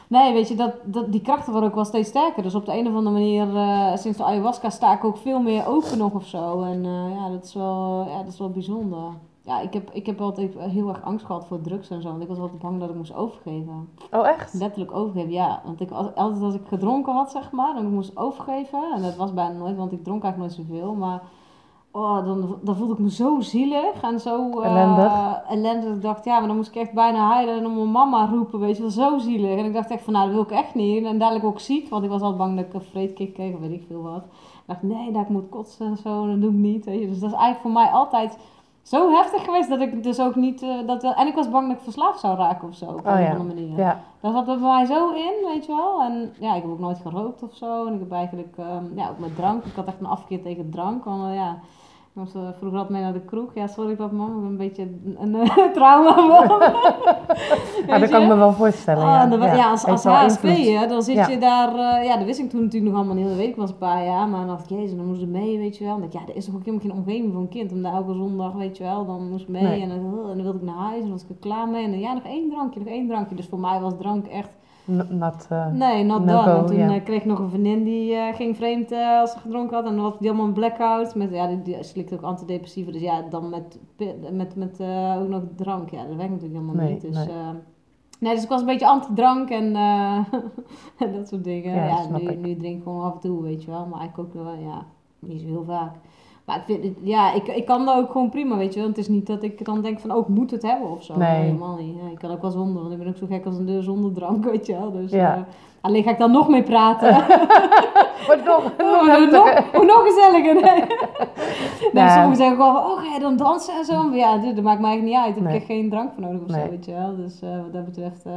Speaker 1: Nee, weet je, dat, dat, die krachten worden ook wel steeds sterker. Dus op de een of andere manier, eh, sinds de ayahuasca sta ik ook veel meer open nog of zo. En eh, ja, dat is wel, ja, dat is wel bijzonder. Ja, ik heb, ik heb altijd heel erg angst gehad voor drugs en zo. Want ik was altijd bang dat ik moest overgeven.
Speaker 2: Oh, echt?
Speaker 1: Letterlijk overgeven, ja. Want ik, altijd als ik gedronken had, zeg maar, en ik moest overgeven. En dat was bijna nooit, want ik dronk eigenlijk nooit zoveel. Maar oh, dan, dan voelde ik me zo zielig en zo eh,
Speaker 2: Ellendig.
Speaker 1: ellendig. Ik dacht, ja, maar dan moest ik echt bijna huilen en om mijn mama roepen, weet je wel. Zo zielig. En ik dacht echt van, nou, dat wil ik echt niet. En dadelijk ook ziek, want ik was altijd bang dat ik een vreedkick kreeg of weet ik veel wat. Ik dacht, nee, dat ik moet kotsen en zo. En dat doe ik niet, weet je. Dus dat is eigenlijk voor mij altijd zo heftig geweest dat ik dus ook niet... eh, dat wel, en ik was bang dat ik verslaafd zou raken of zo, op een
Speaker 2: Oh
Speaker 1: of
Speaker 2: ja.
Speaker 1: andere manier.
Speaker 2: Ja.
Speaker 1: Daar zat er bij mij zo in, weet je wel. En ja, ik heb ook nooit gerookt of zo. En ik heb eigenlijk, ehm, ja, ook met drank. Ik had echt een afkeer tegen drank. Want eh, ja, was eh, vroeger altijd mee naar de kroeg. Ja, sorry dat man, ik ben een beetje een, een trauma van.
Speaker 2: Ja, dat kan ik me wel voorstellen.
Speaker 1: Oh,
Speaker 2: ja.
Speaker 1: dan- ja, als, als HSP, hè, dan zit je daar... eh, ja, dat wist ik toen natuurlijk nog allemaal niet. Dat weet ik was een paar jaar. Maar dan dacht ik, jezus, dan moest ik mee, weet je wel. En dan dacht ik, ja, er is toch ook helemaal geen omgeving voor een kind. Om daar elke zondag, weet je wel, dan moest ik mee.
Speaker 2: Nee.
Speaker 1: En, dan, en dan wilde ik naar huis en dan was ik er klaar mee. En dan, ja, nog één drankje, nog één drankje. Dus voor mij was drank echt...
Speaker 2: N- Nat, eh,
Speaker 1: Nee, not
Speaker 2: No
Speaker 1: done.
Speaker 2: go,
Speaker 1: En toen eh, kreeg ik nog een vriendin die eh, ging vreemd als ze gedronken had. En dan had die allemaal een blackout. Met, ja, die, die slikte ook antidepressiva. Dus ja, dan met, met, met ook nog drank. Ja, dat werkt natuurlijk helemaal
Speaker 2: Nee,
Speaker 1: niet. Dus
Speaker 2: nee.
Speaker 1: Nee, dus ik was een beetje anti-drank en uh, dat soort dingen. Ja, ja nu, nu drink ik gewoon af en toe, weet je wel. Maar ik ook wel, ja, niet zo heel vaak. Maar ik vind ja, ik, ik kan dat ook gewoon prima, weet je wel. Het is niet dat ik dan denk van, oh, ik moet het hebben of zo.
Speaker 2: Nee.
Speaker 1: Helemaal niet. Ja, ik kan ook wel zonder, want ik ben ook zo gek als een deur zonder drank, weet je wel. Dus ja. Uh, alleen ga ik dan nog mee praten.
Speaker 2: Wordt nog,
Speaker 1: nog, oh, nog, nog gezelliger. Nee. nee, sommigen zeggen gewoon, oh, ga je dan dansen en zo? Maar ja, dat maakt mij eigenlijk niet uit. Ik heb echt geen drank voor nodig of zo, weet je wel. Dus uh, wat dat betreft... Uh,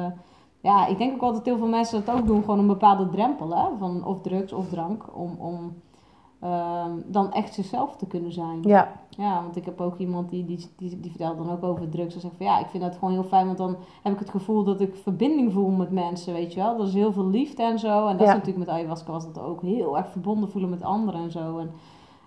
Speaker 1: ja, ik denk ook altijd heel veel mensen dat ook doen, gewoon een bepaalde drempel, hè, van of drugs of drank, om, om Ehm, dan echt zichzelf te kunnen zijn.
Speaker 2: Ja.
Speaker 1: Ja, want ik heb ook iemand die, die, die, die vertelt dan ook over drugs. En zegt van ja, ik vind dat gewoon heel fijn, want dan heb ik het gevoel dat ik verbinding voel met mensen, weet je wel. Er is heel veel liefde en zo. En dat is natuurlijk met ayahuasca was dat ook heel erg verbonden voelen met anderen en zo. En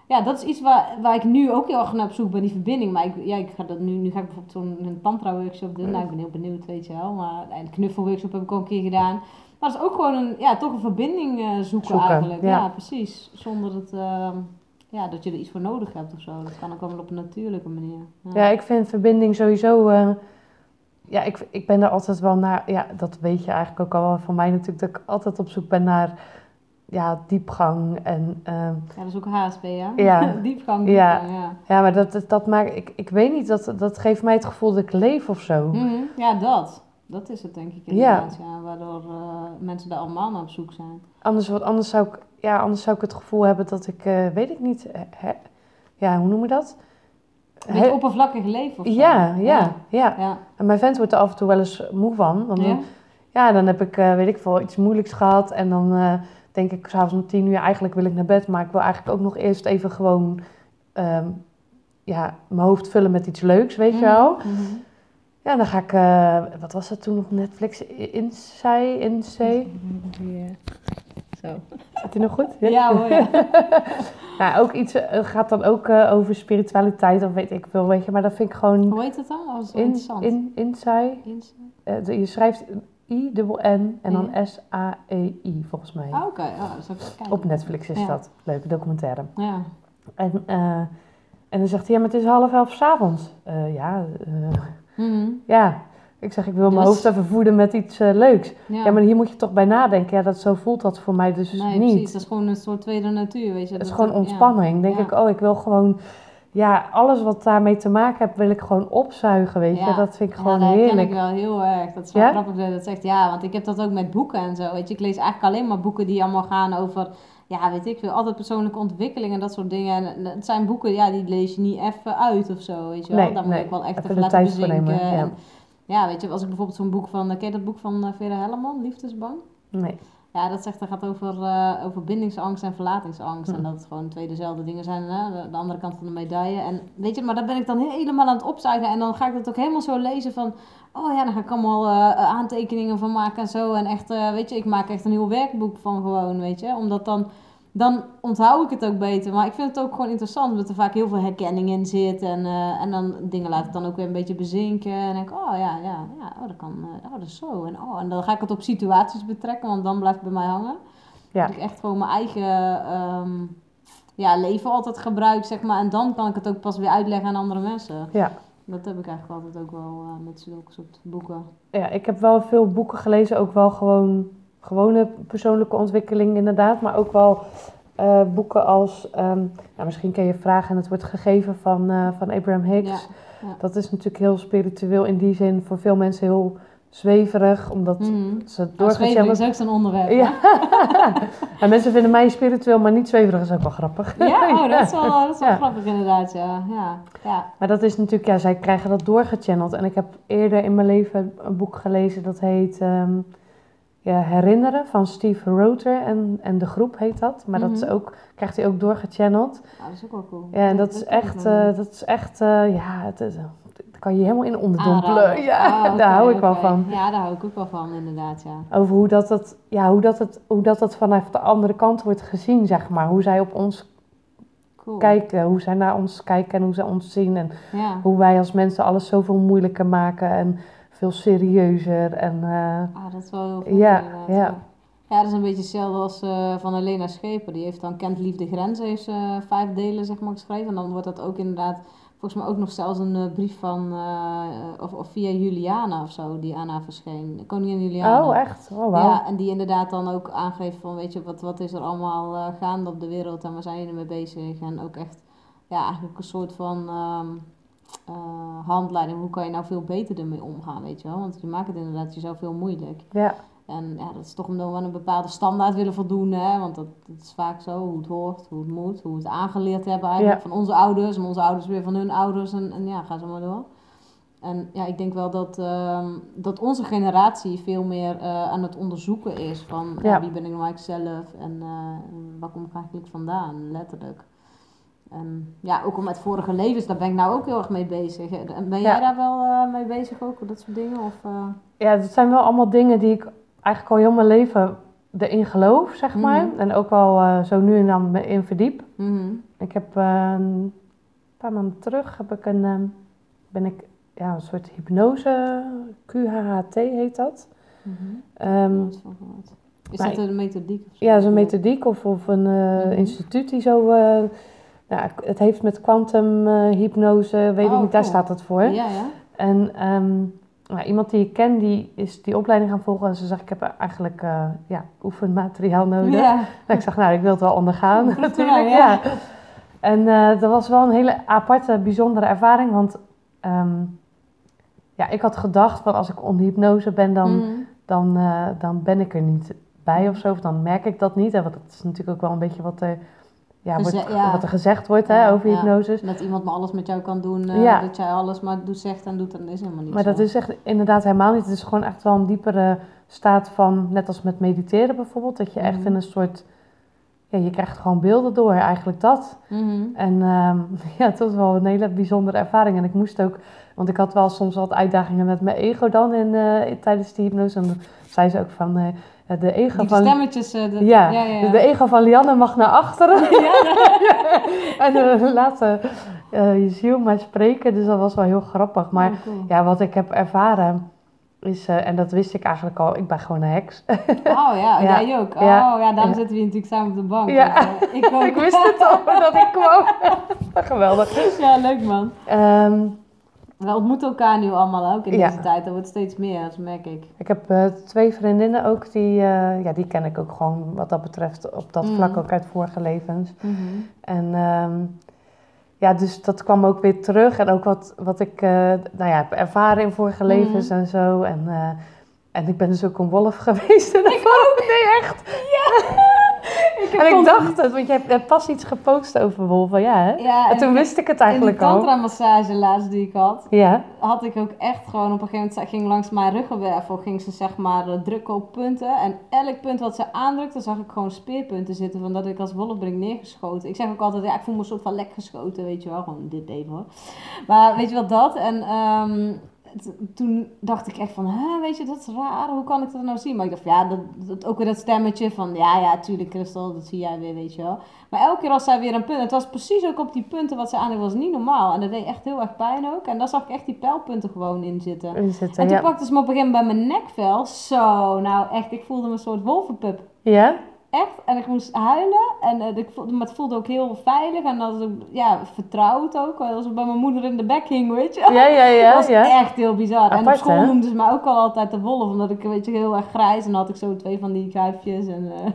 Speaker 1: ja, dat is iets waar, waar ik nu ook heel erg naar op zoek ben, die verbinding. Maar ik, ja, ik ga dat nu, nu ga ik bijvoorbeeld zo'n tantra workshop doen. Nou, ik ben heel benieuwd, weet je wel. Maar en knuffelworkshop heb ik ook een keer gedaan. Maar dat is ook gewoon een, ja, toch een verbinding uh, zoeken, eigenlijk. Ja. precies. Zonder dat, uh, ja, dat je er iets voor nodig hebt of zo. Dat kan ook wel op een natuurlijke manier.
Speaker 2: Ja, ja ik vind verbinding sowieso... Uh, ja, ik, ik ben er altijd wel naar... Ja, dat weet je eigenlijk ook al van mij natuurlijk. Dat ik altijd op zoek ben naar ja, diepgang en...
Speaker 1: Uh, ja, dat is ook HSP, ja?
Speaker 2: Ja.
Speaker 1: diepgang, diepgang,
Speaker 2: ja. ja. Ja, maar dat, dat, dat maakt... Ik, ik weet niet, dat, dat geeft mij het gevoel dat ik leef of zo.
Speaker 1: Mm -hmm. Ja, dat. Dat is het denk ik inderdaad, ja. ja waardoor uh, mensen daar allemaal naar op zoek zijn.
Speaker 2: Anders, wat, anders, zou ik, ja, anders zou ik het gevoel hebben dat ik, uh, weet ik niet, he, ja, hoe noem je dat?
Speaker 1: Een oppervlakkig leven of zo.
Speaker 2: Ja, ja, ja, ja, En mijn vent wordt er af en toe wel eens moe van. Want dan, ja? dan heb ik, uh, weet ik veel, iets moeilijks gehad. En dan denk ik s'avonds om tien uur, eigenlijk wil ik naar bed. Maar ik wil eigenlijk ook nog eerst even gewoon um, ja, mijn hoofd vullen met iets leuks, weet mm je wel. Mm -hmm. Ja, dan ga ik, uh, wat was dat toen op Netflix? Inside, Inside?
Speaker 1: Zo.
Speaker 2: Zit hij nog goed?
Speaker 1: Ja, ja hoor, ja.
Speaker 2: nou, ook iets, uh, gaat dan ook uh, over spiritualiteit of weet ik veel, weet je. Maar dat vind ik gewoon...
Speaker 1: Hoe heet het dan? Dat is in, interessant.
Speaker 2: In, je schrijft I-N-N en dan S-A-E-I, volgens mij.
Speaker 1: Ah, oké. Okay. Oh, dat.
Speaker 2: Op Netflix is ja. dat. Leuke documentaire.
Speaker 1: Ja.
Speaker 2: En, en dan zegt hij, ja, maar het is half elf s'avonds. ja,
Speaker 1: Mm
Speaker 2: Ja, ik zeg, ik wil mijn hoofd even voeden met iets uh, leuks. Ja. maar hier moet je toch bij nadenken. Ja, dat, zo voelt dat voor mij dus
Speaker 1: nee,
Speaker 2: niet.
Speaker 1: precies. Dat is gewoon een soort tweede natuur, weet je.
Speaker 2: Het is gewoon ontspanning. denk ik, oh, ik wil gewoon... Ja, alles wat daarmee te maken heeft, wil ik gewoon opzuigen, weet je. Dat vind ik gewoon
Speaker 1: ja,
Speaker 2: heerlijk.
Speaker 1: dat ik wel heel erg. Dat is wel grappig dat je dat zegt. Ja, want ik heb dat ook met boeken en zo, weet je. Ik lees eigenlijk alleen maar boeken die allemaal gaan over ja, weet ik veel, altijd persoonlijke ontwikkeling en dat soort dingen. En het zijn boeken, ja, die lees je niet even uit of zo, weet je wel.
Speaker 2: Nee,
Speaker 1: Daar
Speaker 2: nee,
Speaker 1: moet ik wel echt even laten bezinken. Ja. En, ja, weet je, als ik bijvoorbeeld zo'n boek van, ken je dat boek van uh, Vera Helleman, Liefdesbang?
Speaker 2: Nee.
Speaker 1: Ja, dat zegt, dat gaat over, uh, over bindingsangst en verlatingsangst. En hm. dat het gewoon twee dezelfde dingen zijn, hè? De, de, andere kant van de medaille. En weet je, maar daar ben ik dan helemaal aan het opzuigen. En dan ga ik dat ook helemaal zo lezen van... Oh ja, dan ga ik allemaal uh, aantekeningen van maken en zo. En echt, uh, weet je, ik maak echt een heel werkboek van gewoon, weet je. Omdat dan dan onthoud ik het ook beter. Maar ik vind het ook gewoon interessant, omdat er vaak heel veel herkenning in zit. En, uh, en dan dingen laat ik dan ook weer een beetje bezinken. En denk ik, oh ja, ja, ja oh, dat kan, uh, oh, dat is zo. En, oh, en dan ga ik het op situaties betrekken, want dan blijft het bij mij hangen.
Speaker 2: Ja.
Speaker 1: Dat ik echt gewoon mijn eigen um, ja, leven altijd gebruik, zeg maar. En dan kan ik het ook pas weer uitleggen aan andere mensen.
Speaker 2: Ja.
Speaker 1: Dat heb ik eigenlijk altijd ook wel uh, met zulke soort boeken.
Speaker 2: Ja, ik heb wel veel boeken gelezen, ook wel gewoon gewone persoonlijke ontwikkeling inderdaad, maar ook wel uh, boeken als, um, nou, misschien ken je Vragen en het wordt gegeven van, uh, van Abraham Hicks. Ja, ja. Dat is natuurlijk heel spiritueel in die zin, voor veel mensen heel zweverig, omdat mm. ze doorgaan.
Speaker 1: Ja, is ook zo'n onderwerp.
Speaker 2: Ja. en mensen vinden mij spiritueel, maar niet zweverig is ook wel grappig.
Speaker 1: Ja, oh, dat is wel, dat is wel grappig inderdaad, ja. ja. Ja.
Speaker 2: Maar dat is natuurlijk, ja, zij krijgen dat doorgechanneld. En ik heb eerder in mijn leven een boek gelezen dat heet... Um, ja, herinneren van Steve Roter en, en de groep heet dat. Maar dat is mhm. ook, krijgt hij ook doorgechanneld.
Speaker 1: Ja, dat is ook wel cool.
Speaker 2: Ja, en dat, dat, is echt, uh, dat is echt, uh, ja, het kan je helemaal in onderdompelen. Ja, ah, okay, daar hou ik okay. wel van.
Speaker 1: Ja, daar hou ik ook wel van, inderdaad, ja.
Speaker 2: Over hoe dat, dat, ja, hoe dat, het, hoe dat het vanaf de andere kant wordt gezien, zeg maar. Hoe zij op ons cool. kijken, hoe zij naar ons kijken en hoe zij ons zien. En
Speaker 1: ja.
Speaker 2: hoe wij als mensen alles zoveel moeilijker maken en veel serieuzer. En, uh,
Speaker 1: ah, dat is wel heel goed.
Speaker 2: Ja, ja.
Speaker 1: Ja, dat is een beetje hetzelfde als uh, van Elena Scheper. Die heeft dan Kent Liefde Grenzen, heeft uh, vijf delen zeg maar geschreven. En dan wordt dat ook inderdaad volgens mij ook nog zelfs een eh, brief van, of, of, via Juliana of zo, die aan haar verscheen. Koningin Juliana.
Speaker 2: Oh, echt? Oh, wow.
Speaker 1: Ja, en die inderdaad dan ook aangeeft van, weet je, wat, wat is er allemaal gaande op de wereld en waar zijn jullie mee bezig? En ook echt, ja, eigenlijk een soort van um, handleiding. Hoe kan je nou veel beter ermee omgaan, weet je wel? Want je maakt het inderdaad jezelf heel moeilijk.
Speaker 2: Ja.
Speaker 1: En ja, dat is toch omdat we aan een bepaalde standaard willen voldoen. Hè? Want dat, dat is vaak zo, hoe het hoort, hoe het moet, hoe we het aangeleerd hebben eigenlijk van onze ouders. En onze ouders weer van hun ouders. En, en ja, ga zo maar door. En ja, ik denk wel dat, uh, dat onze generatie veel meer uh, aan het onderzoeken is van ja. wie ben ik nou eigenlijk zelf en uh, waar kom ik eigenlijk vandaan, letterlijk. Ja, ook al met vorige levens, daar ben ik nou ook heel erg mee bezig. Ben jij daar wel uh, mee bezig ook, dat soort dingen? Of,
Speaker 2: Ja, het zijn wel allemaal dingen die ik eigenlijk al heel mijn leven erin geloof, zeg maar. En ook wel uh, zo nu en dan in verdiep.
Speaker 1: Mm
Speaker 2: Ik heb een paar maanden terug heb ik een, uh, ben ik ja, een soort hypnose, QHHT heet dat.
Speaker 1: Mm -hmm.
Speaker 2: um,
Speaker 1: is dat een methodiek? Of
Speaker 2: zo? Ja, zo'n methodiek of, of een instituut die zo... ja, het heeft met quantum hypnose, weet
Speaker 1: oh,
Speaker 2: ik niet, daar
Speaker 1: cool.
Speaker 2: staat het voor.
Speaker 1: Ja, ja.
Speaker 2: En um, nou, iemand die ik ken, die is die opleiding gaan volgen. En ze zegt, ik heb eigenlijk uh, ja, oefenmateriaal nodig.
Speaker 1: Ja.
Speaker 2: En ik zeg, nou, ik wil het wel ondergaan
Speaker 1: Ja,
Speaker 2: natuurlijk.
Speaker 1: ja.
Speaker 2: Ja. En uh, dat was wel een hele aparte, bijzondere ervaring. Want um, ja, ik had gedacht, van als ik onder hypnose ben, dan,
Speaker 1: Mm.
Speaker 2: dan, uh, dan ben ik er niet bij of zo. Of dan merk ik dat niet. Hè, want dat is natuurlijk ook wel een beetje wat er, ja,
Speaker 1: Geze-
Speaker 2: wordt,
Speaker 1: ja.
Speaker 2: wat er gezegd wordt hè, over
Speaker 1: ja.
Speaker 2: hypnoses.
Speaker 1: Dat iemand maar alles met jou kan doen, eh, dat jij alles maar doet, zegt en doet, dan is helemaal niet
Speaker 2: Maar
Speaker 1: zo.
Speaker 2: dat is echt inderdaad helemaal niet. Het is gewoon echt wel een diepere staat van, net als met mediteren bijvoorbeeld, dat je echt
Speaker 1: Mhm.
Speaker 2: in een soort, ja, je krijgt gewoon beelden door, eigenlijk dat.
Speaker 1: Mhm.
Speaker 2: En ehm, ja, het was wel een hele bijzondere ervaring. En ik moest ook, want ik had wel soms wat uitdagingen met mijn ego dan in, eh, tijdens die hypnose. En dan zei ze ook van, eh, de ego
Speaker 1: Die
Speaker 2: van...
Speaker 1: stemmetjes. eh,
Speaker 2: Ja,
Speaker 1: ja, ja, ja.
Speaker 2: de ego van Lianne mag naar achteren. en uh, laten uh, je ziel maar spreken. Dus dat was wel heel grappig. Maar
Speaker 1: Oh, cool.
Speaker 2: ja, wat ik heb ervaren is, uh, en dat wist ik eigenlijk al, ik ben gewoon een heks.
Speaker 1: Oh ja,
Speaker 2: Ja.
Speaker 1: jij ook. Oh
Speaker 2: Ja.
Speaker 1: daarom zitten we natuurlijk samen op de bank.
Speaker 2: Ja.
Speaker 1: Eh, ik ook.
Speaker 2: ik wist het al dat ik kwam. Geweldig.
Speaker 1: Ja, leuk man.
Speaker 2: Ehm,
Speaker 1: We ontmoeten elkaar nu allemaal ook in
Speaker 2: Ja.
Speaker 1: deze tijd. Dat wordt steeds meer, dat merk ik.
Speaker 2: ik heb eh, twee vriendinnen ook, die, eh, ja, die ken ik ook gewoon wat dat betreft op dat
Speaker 1: Mm.
Speaker 2: vlak ook uit vorige levens. En ehm, ja, dus dat kwam ook weer terug. En ook wat, wat ik eh, nou ja, heb ervaren in vorige
Speaker 1: Mhm.
Speaker 2: levens en zo. En, en ik ben dus ook een wolf geweest. En ik ook? Nee, echt. En ik dacht het, want je hebt, pas iets gepost over wolven, ja hè?
Speaker 1: Ja,
Speaker 2: En toen wist ik het
Speaker 1: in
Speaker 2: eigenlijk al.
Speaker 1: tantra massage laatst die ik had,
Speaker 2: Ja,
Speaker 1: had ik ook echt gewoon op een gegeven moment, ging langs mijn ruggenwervel, ging ze zeg maar eh, drukken op punten. En elk punt wat ze aandrukte, zag ik gewoon speerpunten zitten van dat ik als wolf ben neergeschoten. Ik zeg ook altijd, ja, ik voel me een soort van lek geschoten, weet je wel, gewoon dit even hoor. Maar weet je wat dat? En ehm, toen dacht ik echt van, hè, weet je, dat is raar, hoe kan ik dat nou zien? Maar ik dacht, ja, dat, dat, ook weer dat stemmetje van, ja, ja, tuurlijk Christel, dat zie jij weer, weet je wel. Maar elke keer als zij weer een punt, het was precies ook op die punten wat ze aan was niet normaal. En dat deed echt heel erg pijn ook. En daar zag ik echt die pijlpunten gewoon in zitten.
Speaker 2: in zitten,
Speaker 1: En toen
Speaker 2: ja.
Speaker 1: pakte ze me op een gegeven moment bij mijn nekvel. Zo, nou echt, ik voelde me een soort wolvenpup.
Speaker 2: Ja?
Speaker 1: Echt. En ik moest huilen. En eh, ik voelde, maar het voelde ook heel veilig. En dat was ook, ja, vertrouwd ook. Als ik bij mijn moeder in de bek hing, weet je.
Speaker 2: Ja, ja, ja.
Speaker 1: dat was
Speaker 2: ja.
Speaker 1: echt heel bizar. en op school
Speaker 2: hè?
Speaker 1: noemden ze mij ook al altijd de wolf. Omdat ik, weet je, heel erg grijs. En dan had ik zo twee van die kuifjes. En, eh,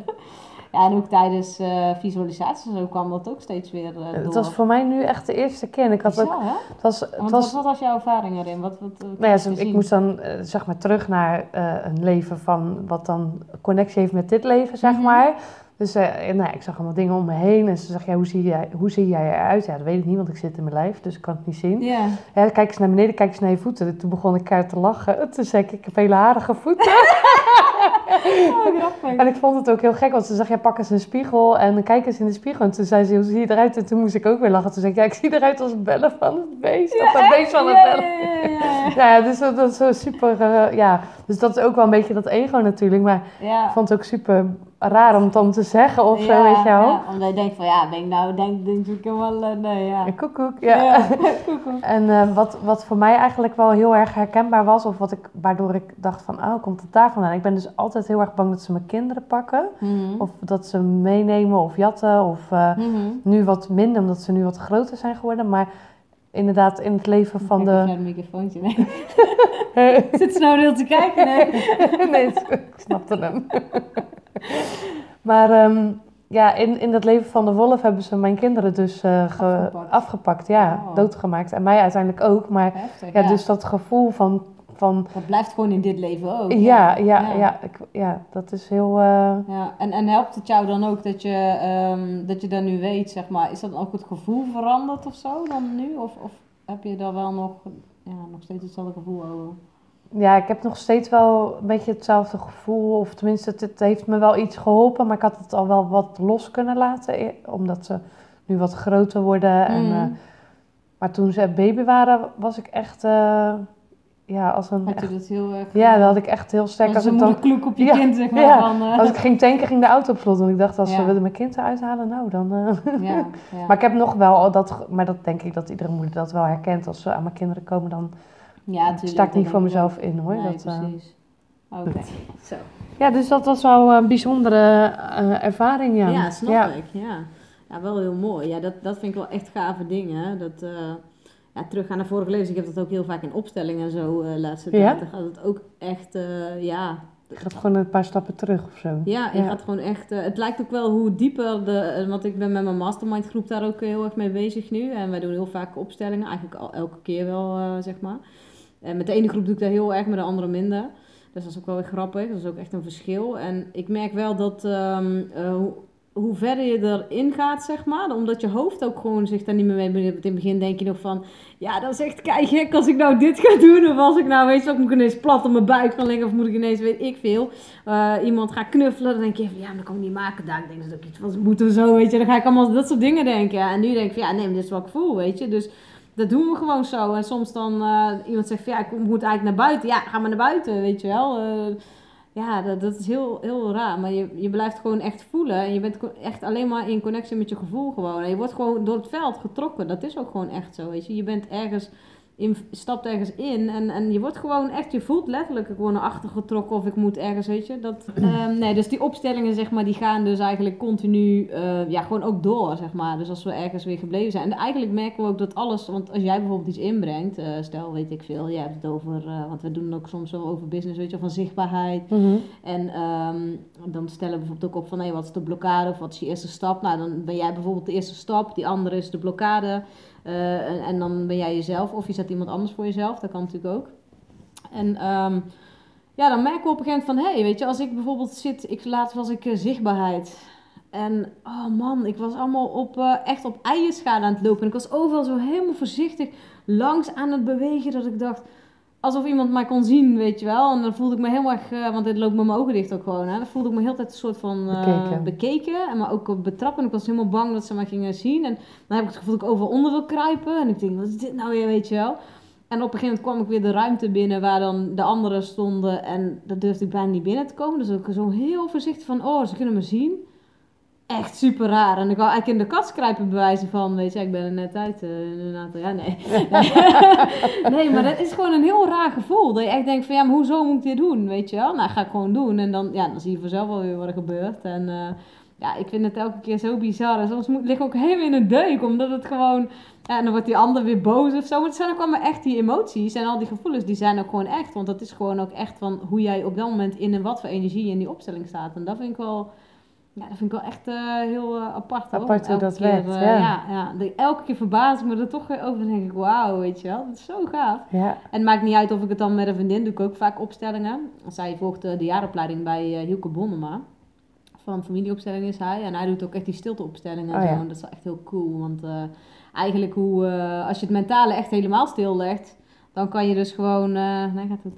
Speaker 1: ja, en ook tijdens eh, visualisaties zo kwam dat ook steeds weer eh, door.
Speaker 2: Het was voor mij nu echt de eerste keer. En ik had ook,
Speaker 1: hè?
Speaker 2: het was, het
Speaker 1: Want
Speaker 2: was
Speaker 1: wat, was jouw ervaring erin? Wat, wat, wat
Speaker 2: Nou ja, ik moest dan eh, zeg maar terug naar eh, een leven van wat dan connectie heeft met dit leven, zeg
Speaker 1: Mhm.
Speaker 2: maar. Dus eh, nou ik zag allemaal dingen om me heen en ze ja, hoe zie, jij, hoe zie jij eruit? Ja, dat weet ik niet, want ik zit in mijn lijf, dus ik kan het niet zien.
Speaker 1: Ja,
Speaker 2: kijk eens naar beneden, kijk eens naar je voeten. Toen begon ik keihard te lachen. Toen zei ik, ik heb hele harige voeten.
Speaker 1: Oh, grappig.
Speaker 2: En ik vond het ook heel gek, want ze zegt, ja, pak eens een spiegel en kijk eens in de spiegel. En toen zei ze, hoe zie je eruit? En toen moest ik ook weer lachen. Toen zei ik, ja, ik zie eruit als bellen van het beest. of het beest van het bellen.
Speaker 1: ja, ja, ja, ja.
Speaker 2: Ja, ja, dus dat, dat is zo super, eh, ja. Dus dat is ook wel een beetje dat ego natuurlijk. Maar
Speaker 1: Ja.
Speaker 2: ik vond het ook super raar om het dan te zeggen of zo, weet je wel.
Speaker 1: ja, omdat je denkt van, ja, ben ik nou, denk, denk ik wel, eh, nee, ja.
Speaker 2: En koekoek, ja.
Speaker 1: Koekoek.
Speaker 2: En eh, wat, wat voor mij eigenlijk wel heel erg herkenbaar was, of wat ik, waardoor ik dacht van, oh, komt het daar vandaan? Ik ben dus altijd heel erg bang dat ze mijn kinderen pakken.
Speaker 1: Mhm.
Speaker 2: Of dat ze meenemen of jatten. Of eh,
Speaker 1: Mhm.
Speaker 2: nu wat minder, omdat ze nu wat groter zijn geworden. Maar inderdaad in het leven van de...
Speaker 1: een microfoontje, nee. Zit ze nou heel te kijken? Nee,
Speaker 2: nee ik snapte hem. maar um, ja, in, in dat leven van de wolf hebben ze mijn kinderen dus uh, afgepakt. afgepakt. ja, oh. doodgemaakt. En mij uiteindelijk ook. Maar Heftig, ja, dus dat gevoel van, van...
Speaker 1: Dat blijft gewoon in dit leven ook.
Speaker 2: Ja, ja, ja, ja, ik, ja dat is heel... Uh...
Speaker 1: Ja, en, en helpt het jou dan ook dat je, um, dat je dat nu weet, zeg maar. Is dat ook het gevoel veranderd of zo dan nu? Of, of heb je daar wel nog, ja, nog steeds hetzelfde gevoel over?
Speaker 2: ja, ik heb nog steeds wel een beetje hetzelfde gevoel. Of tenminste, het, het, heeft me wel iets geholpen. Maar ik had het al wel wat los kunnen laten. Omdat ze nu wat groter worden. En, mm. eh, maar toen ze baby waren, was ik echt... Uh, ja, als een...
Speaker 1: Had je dat heel erg...
Speaker 2: Ja, dat had ik echt heel sterk.
Speaker 1: Als, als een dan, kloek op je kind, zeg maar.
Speaker 2: Ja, van, uh... Als ik ging tanken, ging de auto op slot. Want ik dacht, als ze willen mijn kind eruit halen, nou dan... ja, maar ik heb nog wel dat... Maar dat denk ik dat iedere moeder dat wel herkent. Als ze aan mijn kinderen komen, dan ja, sta ik niet voor mezelf in hoor.
Speaker 1: Nee, dat, precies. Oké, zo.
Speaker 2: Ja, dus dat was wel een bijzondere ervaring, ja.
Speaker 1: Ja, snap ik, ja. Ja, wel heel mooi. Ja, dat, dat vind ik wel echt gave dingen. Dat, ja, terug naar vorige lezing. Ik heb dat ook heel vaak in opstellingen en zo uh, laatste tijd. Dan gaat het ook echt, ja...
Speaker 2: Je gaat gewoon een paar stappen terug of zo.
Speaker 1: Ja, je gaat gewoon echt... het lijkt ook wel hoe dieper de... Want ik ben met mijn mastermind groep daar ook heel erg mee bezig nu. En wij doen heel vaak opstellingen. Eigenlijk al, elke keer wel, zeg maar. En met de ene groep doe ik dat heel erg, met de andere minder. Dus dat is ook wel weer grappig. Dat is ook echt een verschil. En ik merk wel dat um, uh, hoe, verder je erin gaat, zeg maar, omdat je hoofd ook gewoon zich daar niet meer mee In het begin denk je nog van, ja, dat is echt gek als ik nou dit ga doen. Of als ik nou, weet je, moet ik ineens plat op mijn buik gaan liggen. Of moet ik ineens, weet ik veel, uh, iemand gaan knuffelen. Dan denk je van, ja, dat kan ik niet maken. Daar denk ik dat ik iets van moet of zo, weet je. Dan ga ik allemaal dat soort dingen denken. En nu denk ik van, ja, nee, maar dit is wat ik voel, weet je. Dus dat doen we gewoon zo. En soms dan uh, iemand zegt van ja, ik moet eigenlijk naar buiten. Ja, ga maar naar buiten, weet je wel. Uh, ja, dat, dat is heel, heel raar. Maar je, je blijft gewoon echt voelen. En je bent echt alleen maar in connectie met je gevoel gewoon. En je wordt gewoon door het veld getrokken. Dat is ook gewoon echt zo, weet je. Je bent ergens je stapt ergens in en, en je wordt gewoon echt, je voelt letterlijk gewoon naar achter getrokken of ik moet ergens, weet je. Dat, um, nee, dus die opstellingen, zeg maar, die gaan dus eigenlijk continu, uh, ja, gewoon ook door, zeg maar. Dus als we ergens weer gebleven zijn. En eigenlijk merken we ook dat alles, want als jij bijvoorbeeld iets inbrengt, uh, stel, weet ik veel, jij hebt het over, uh, want we doen ook soms wel over business, weet je, van zichtbaarheid. Mm -hmm. En um, dan stellen we bijvoorbeeld ook op van, hé, hey, wat is de blokkade of wat is je eerste stap? Nou, dan ben jij bijvoorbeeld de eerste stap, die andere is de blokkade. Uh, en, dan ben jij jezelf of je zet iemand anders voor jezelf. Dat kan natuurlijk ook. En um, ja, dan merken we op een gegeven moment van... Hé, hey, weet je, als ik bijvoorbeeld zit... Ik, laatst was ik uh, zichtbaarheid. En oh man, ik was allemaal op, uh, echt op eierschade aan het lopen. En ik was overal zo helemaal voorzichtig langs aan het bewegen. Dat ik dacht alsof iemand mij kon zien, weet je wel. En dan voelde ik me heel erg, uh, want dit loopt met mijn ogen dicht ook gewoon. Hè. Dan voelde ik me heel tijd een soort van uh, bekeken. bekeken. maar ook betrappen. Ik was helemaal bang dat ze mij gingen zien. En dan heb ik het gevoel dat ik overal onder wil kruipen. En ik denk, wat is dit nou weer, weet je wel. En op een gegeven moment kwam ik weer de ruimte binnen waar dan de anderen stonden. En daar durfde ik bijna niet binnen te komen. Dus ik zo heel voorzichtig van, oh, ze kunnen me zien echt super raar. En ik wou eigenlijk in de kast kruipen bewijzen van, weet je, ik ben er net uit. Uh, inderdaad, ja, nee. nee, maar dat is gewoon een heel raar gevoel. Dat je echt denkt van, ja, maar hoezo moet ik dit doen, weet je wel? Nou, ga ik gewoon doen. En dan, ja, dan zie je vanzelf wel weer wat er gebeurt. En uh, ja, ik vind het elke keer zo bizar. En soms moet, lig ik ook helemaal in een deuk, omdat het gewoon... Ja, en dan wordt die ander weer boos of zo. Maar het zijn ook allemaal echt die emoties en al die gevoelens, die zijn ook gewoon echt. Want dat is gewoon ook echt van hoe jij op dat moment in en wat voor energie in die opstelling staat. En dat vind ik wel ja, dat vind ik wel echt uh, heel uh, apart.
Speaker 2: Apart hoe dat keer, werkt, uh,
Speaker 1: ja. ja. ja. elke keer verbaas ik me er toch weer over. Dan denk ik, wauw, weet je wel. Dat is zo gaaf. Ja. En het maakt niet uit of ik het dan met een vriendin doe. Ik ook vaak opstellingen. Zij volgt de jaaropleiding bij Hielke Bonnema. Van familieopstelling is hij. En hij doet ook echt die stilteopstellingen en oh, zo. En dat is wel echt heel cool. Want eigenlijk hoe, als je het mentale echt helemaal stillegt... Dan kan je dus gewoon... nee, gaat het.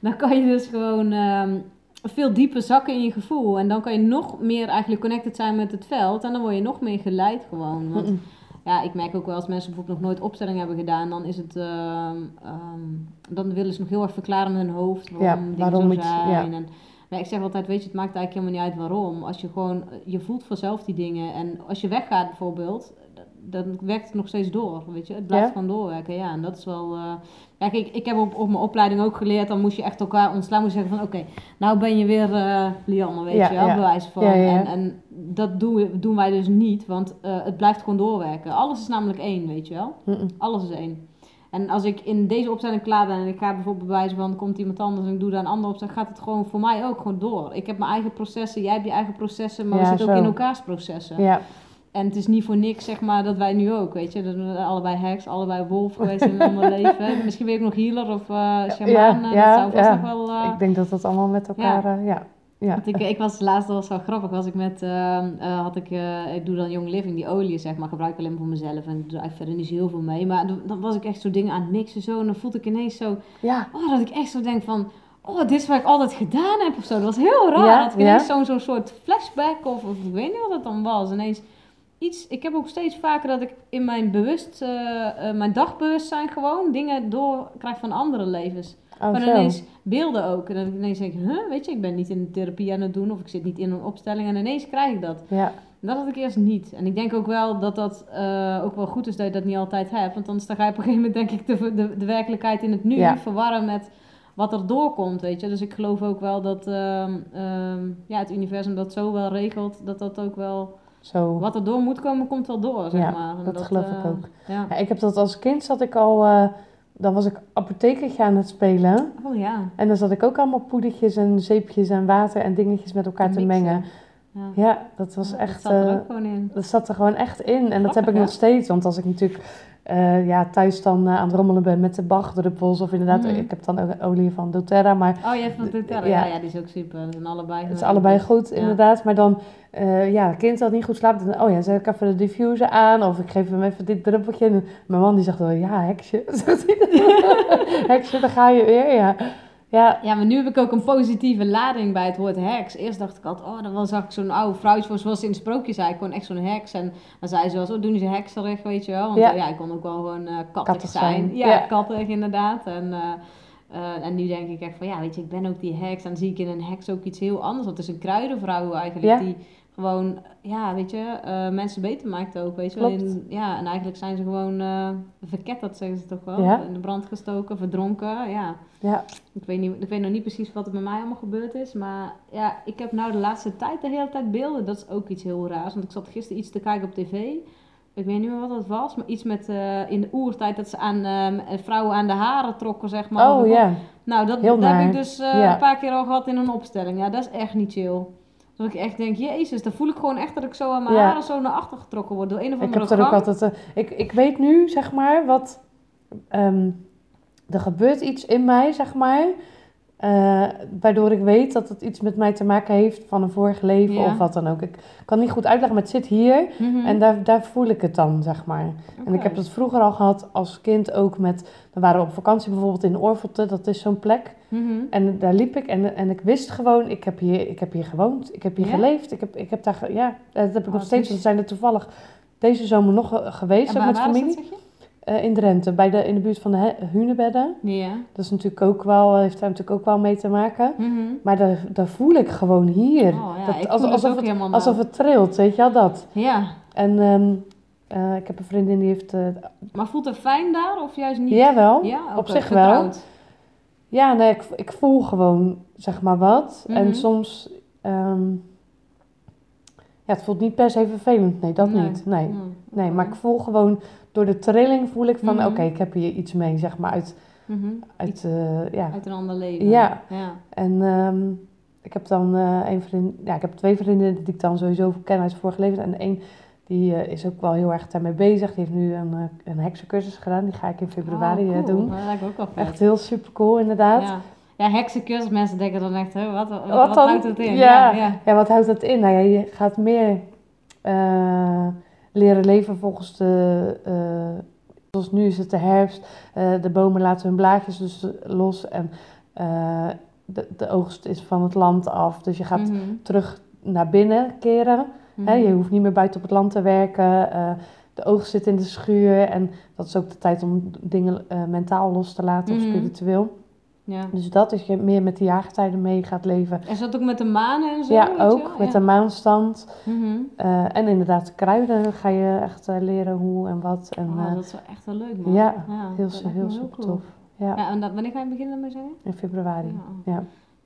Speaker 1: dan kan je dus gewoon... Ehm, veel dieper zakken in je gevoel. En dan kan je nog meer eigenlijk connected zijn met het veld. En dan word je nog meer geleid gewoon. Want ja, ik merk ook wel als mensen bijvoorbeeld nog nooit opstelling hebben gedaan, dan is het. Uh, um, dan willen ze nog heel erg verklaren met hun hoofd waarom ja, waarom zo zijn. ja. en, maar ik zeg altijd, weet je, het maakt eigenlijk helemaal niet uit waarom. Als je gewoon, je voelt vanzelf die dingen. En als je weggaat bijvoorbeeld, dan werkt het nog steeds door, weet je. Het blijft gewoon doorwerken, ja. En dat is wel... Uh, ja, kijk, ik heb op, op mijn opleiding ook geleerd, dan moest je echt elkaar ontslaan. Moest je zeggen van, oké, nou ben je weer uh, Lianne, weet je wel, bewijs van. En, en dat doen, doen wij dus niet, want uh, het blijft gewoon doorwerken. Alles is namelijk één, weet je wel. Alles is één. En als ik in deze opstelling klaar ben en ik ga bijvoorbeeld bewijzen van komt iemand anders en ik doe daar een andere opstelling, gaat het gewoon voor mij ook gewoon door. Ik heb mijn eigen processen, jij hebt je eigen processen, maar
Speaker 2: Ja,
Speaker 1: we zitten ook in elkaars processen.
Speaker 2: Ja,
Speaker 1: En het is niet voor niks, zeg maar, dat wij nu ook, weet je. Dat we allebei heks, allebei wolf geweest in een ander leven. Misschien ben ik nog healer of eh shaman. eh,
Speaker 2: ja,
Speaker 1: dat zou
Speaker 2: ja.
Speaker 1: nog wel... eh,
Speaker 2: ik denk dat dat allemaal met elkaar, ja. ja. ja.
Speaker 1: want ik, ik was laatst wel zo grappig, was ik met, ehm, eh, had ik, ik doe dan Young Living, die olie zeg maar, gebruik ik alleen voor mezelf en doe eigenlijk verder niet zo heel veel mee. Maar dan, dan was ik echt zo dingen aan het mixen zo en dan voelde ik ineens zo,
Speaker 2: ja.
Speaker 1: oh, dat ik echt zo denk van, oh, dit is wat ik altijd gedaan heb of zo. Dat was heel raar,
Speaker 2: Ja,
Speaker 1: dat ik
Speaker 2: ja.
Speaker 1: ineens zo'n zo'n soort flashback of, of ik weet niet wat het dan was, ineens iets, ik heb ook steeds vaker dat ik in mijn bewust, eh, eh, mijn dagbewustzijn gewoon dingen doorkrijg van andere levens.
Speaker 2: Oh,
Speaker 1: Maar ineens beelden ook. En dan ineens denk ik, huh, weet je, ik ben niet in de therapie aan het doen of ik zit niet in een opstelling en ineens krijg ik dat.
Speaker 2: Ja,
Speaker 1: Dat had ik eerst niet. En ik denk ook wel dat dat eh, ook wel goed is dat je dat niet altijd hebt. Want anders dan ga je op een gegeven moment, denk ik, de, de, de werkelijkheid in het nu
Speaker 2: Ja.
Speaker 1: verwarren met wat er doorkomt, weet je. Dus ik geloof ook wel dat ehm, ehm, ja, het universum dat zo wel regelt, dat dat ook wel,
Speaker 2: zo.
Speaker 1: wat er door moet komen, komt wel door, zeg
Speaker 2: Ja,
Speaker 1: maar. En
Speaker 2: dat geloof ik
Speaker 1: eh,
Speaker 2: ook.
Speaker 1: Ja.
Speaker 2: Ja, ik heb dat als kind zat ik al, eh, dan was ik apothekertje aan het spelen.
Speaker 1: Oh ja.
Speaker 2: En dan zat ik ook allemaal poedertjes en zeepjes en water en dingetjes met elkaar
Speaker 1: Te
Speaker 2: te,
Speaker 1: mixen.
Speaker 2: mengen.
Speaker 1: Ja.
Speaker 2: Ja, dat was
Speaker 1: Ja,
Speaker 2: echt...
Speaker 1: Dat zat er
Speaker 2: eh,
Speaker 1: ook gewoon in.
Speaker 2: dat zat er gewoon echt in. En dat heb ik nog steeds. Want als ik natuurlijk eh, ja, thuis dan eh, aan het rommelen ben met de bachdruppels... of inderdaad,
Speaker 1: Mhm.
Speaker 2: ik heb dan ook olie van doTERRA... maar
Speaker 1: Oh, jij vond het ja.
Speaker 2: Ja.
Speaker 1: die is ook super. Dat zijn allebei.
Speaker 2: het is allebei goed,
Speaker 1: Ja.
Speaker 2: inderdaad. Maar dan, eh, ja, kind dat niet goed slaapt... dan, oh ja, zet ik even de diffuser aan... of ik geef hem even dit druppeltje. En mijn man die zegt wel, ja, heksje. Heksje, daar ga je weer, ja. Ja,
Speaker 1: Ja, maar nu heb ik ook een positieve lading bij het woord heks. Eerst dacht ik altijd, oh, dan was- zag ik zo'n oude vrouwtje, zoals ze in het sprookje zei, gewoon echt zo'n heks. En dan zei ze zo, doen ze hekserig, weet je wel. Want
Speaker 2: Ja.
Speaker 1: ja, ja ik kon ook wel gewoon eh kattig,
Speaker 2: Kattig
Speaker 1: zijn.
Speaker 2: zijn,
Speaker 1: Ja,
Speaker 2: ja.
Speaker 1: kattig inderdaad. En, eh, eh, en nu denk ik echt van, ja, weet je, ik ben ook die heks. En dan zie ik in een heks ook iets heel anders. Want het is een kruidenvrouw eigenlijk, die gewoon, ja, weet je, eh, mensen beter maakt ook, weet je wel. Ja, en eigenlijk zijn ze gewoon eh verketterd, zeggen ze toch wel.
Speaker 2: Ja.
Speaker 1: In de brand gestoken, verdronken, ja.
Speaker 2: ja,
Speaker 1: Ik weet, niet, ik weet nog niet precies wat er bij mij allemaal gebeurd is. Maar ja, ik heb nou de laatste tijd de hele tijd beelden. Dat is ook iets heel raars. Want ik zat gisteren iets te kijken op tv. Ik weet niet meer wat dat was. Maar iets met eh, in de oertijd dat ze aan eh, vrouwen aan de haren trokken, zeg maar.
Speaker 2: oh ja.
Speaker 1: Nou, dat, heb ik dus een paar keer al gehad in een opstelling. Ja, dat is echt niet chill. Dat ik echt denk, jezus, dan voel ik gewoon echt dat ik zo aan mijn
Speaker 2: Ja.
Speaker 1: haren zo naar achter getrokken word. Door een of
Speaker 2: Ik
Speaker 1: andere
Speaker 2: heb er ook altijd. eh, ik, ik weet nu, zeg maar, wat. ehm, er gebeurt iets in mij, zeg maar. Eh, waardoor ik weet dat het iets met mij te maken heeft van een vorig leven
Speaker 1: Ja.
Speaker 2: of wat dan ook. Ik kan niet goed uitleggen, maar het zit hier
Speaker 1: Mhm.
Speaker 2: en daar, daar voel ik het dan, zeg maar. En ik heb dat vroeger al gehad als kind ook met. Dan waren we op vakantie bijvoorbeeld in Oorvolte, dat is zo'n plek.
Speaker 1: Mhm.
Speaker 2: En daar liep ik en, en ik wist gewoon, ik heb hier, ik heb hier gewoond, ik heb hier
Speaker 1: Ja?
Speaker 2: geleefd. Ik heb, ik heb daar, ja, dat heb ik
Speaker 1: Oh,
Speaker 2: nog
Speaker 1: het
Speaker 2: steeds.
Speaker 1: is-
Speaker 2: We zijn er toevallig deze zomer nog eh, geweest
Speaker 1: En
Speaker 2: ook met familie.
Speaker 1: dat,
Speaker 2: Eh, in Drenthe, bij de, in de buurt van de Hunebedden.
Speaker 1: Ja.
Speaker 2: Dat is natuurlijk ook wel, heeft daar natuurlijk ook wel mee te maken.
Speaker 1: Mhm.
Speaker 2: Maar daar, daar voel ik gewoon hier.
Speaker 1: Oh, ja,
Speaker 2: Dat-
Speaker 1: ik
Speaker 2: als-
Speaker 1: voel het
Speaker 2: alsof
Speaker 1: ook
Speaker 2: het- Alsof het trilt, weet je wel, dat.
Speaker 1: Ja,
Speaker 2: En eh, ik heb een vriendin die heeft, eh,
Speaker 1: maar voelt het fijn daar of juist niet?
Speaker 2: jawel.
Speaker 1: Ja,
Speaker 2: op zich wel. Ja, nee, ik, ik voel gewoon, zeg maar wat.
Speaker 1: Mhm.
Speaker 2: En soms, ehm, ja, het voelt niet per se vervelend. Nee, dat
Speaker 1: Nee.
Speaker 2: niet. Nee.
Speaker 1: Hmm,
Speaker 2: nee, maar ik voel gewoon, door de trilling voel ik van,
Speaker 1: Mhm.
Speaker 2: oké, ik heb hier iets mee, zeg maar, uit,
Speaker 1: Mhm.
Speaker 2: uit
Speaker 1: Iets
Speaker 2: eh, ja.
Speaker 1: uit een ander leven.
Speaker 2: Ja.
Speaker 1: ja.
Speaker 2: En ehm, ik heb dan eh een vriendin, ja, ik heb twee vriendinnen die ik dan sowieso ken uit het vorige leven. En één, die eh, is ook wel heel erg daarmee bezig. Die heeft nu een, een heksencursus gedaan, die ga ik in februari
Speaker 1: Oh, cool.
Speaker 2: doen.
Speaker 1: Dat lijkt ook wel vet.
Speaker 2: Echt heel super cool, inderdaad.
Speaker 1: Ja. ja, heksencursus, mensen denken dan echt, hè, wat, wat, wat,
Speaker 2: Wat dan?
Speaker 1: houdt het in?
Speaker 2: Ja.
Speaker 1: Ja, ja.
Speaker 2: Ja, wat houdt dat in? Nou ja, je gaat meer leren leven volgens de... eh, zoals nu is het de herfst. eh, de bomen laten hun blaadjes dus los. En eh, de, de oogst is van het land af. Dus je gaat
Speaker 1: Mhm.
Speaker 2: terug naar binnen keren.
Speaker 1: Mhm.
Speaker 2: Je hoeft niet meer buiten op het land te werken. de oogst zit in de schuur. En dat is ook de tijd om dingen mentaal los te laten
Speaker 1: Mhm.
Speaker 2: of spiritueel.
Speaker 1: Ja.
Speaker 2: Dus dat is je meer met de jaargetijden mee gaat leven.
Speaker 1: Is dat ook met de manen en zo?
Speaker 2: ja,
Speaker 1: je
Speaker 2: ook met
Speaker 1: ja.
Speaker 2: de maanstand.
Speaker 1: Mhm.
Speaker 2: Eh, en inderdaad, de kruiden ga je echt eh, leren hoe en wat. En,
Speaker 1: Oh,
Speaker 2: eh,
Speaker 1: dat is wel echt wel leuk, man.
Speaker 2: ja,
Speaker 1: ja
Speaker 2: heel, heel
Speaker 1: me
Speaker 2: super
Speaker 1: cool.
Speaker 2: tof. Ja,
Speaker 1: Ja, en dat, wanneer ga je beginnen daarmee zeggen?
Speaker 2: in februari.
Speaker 1: Ja.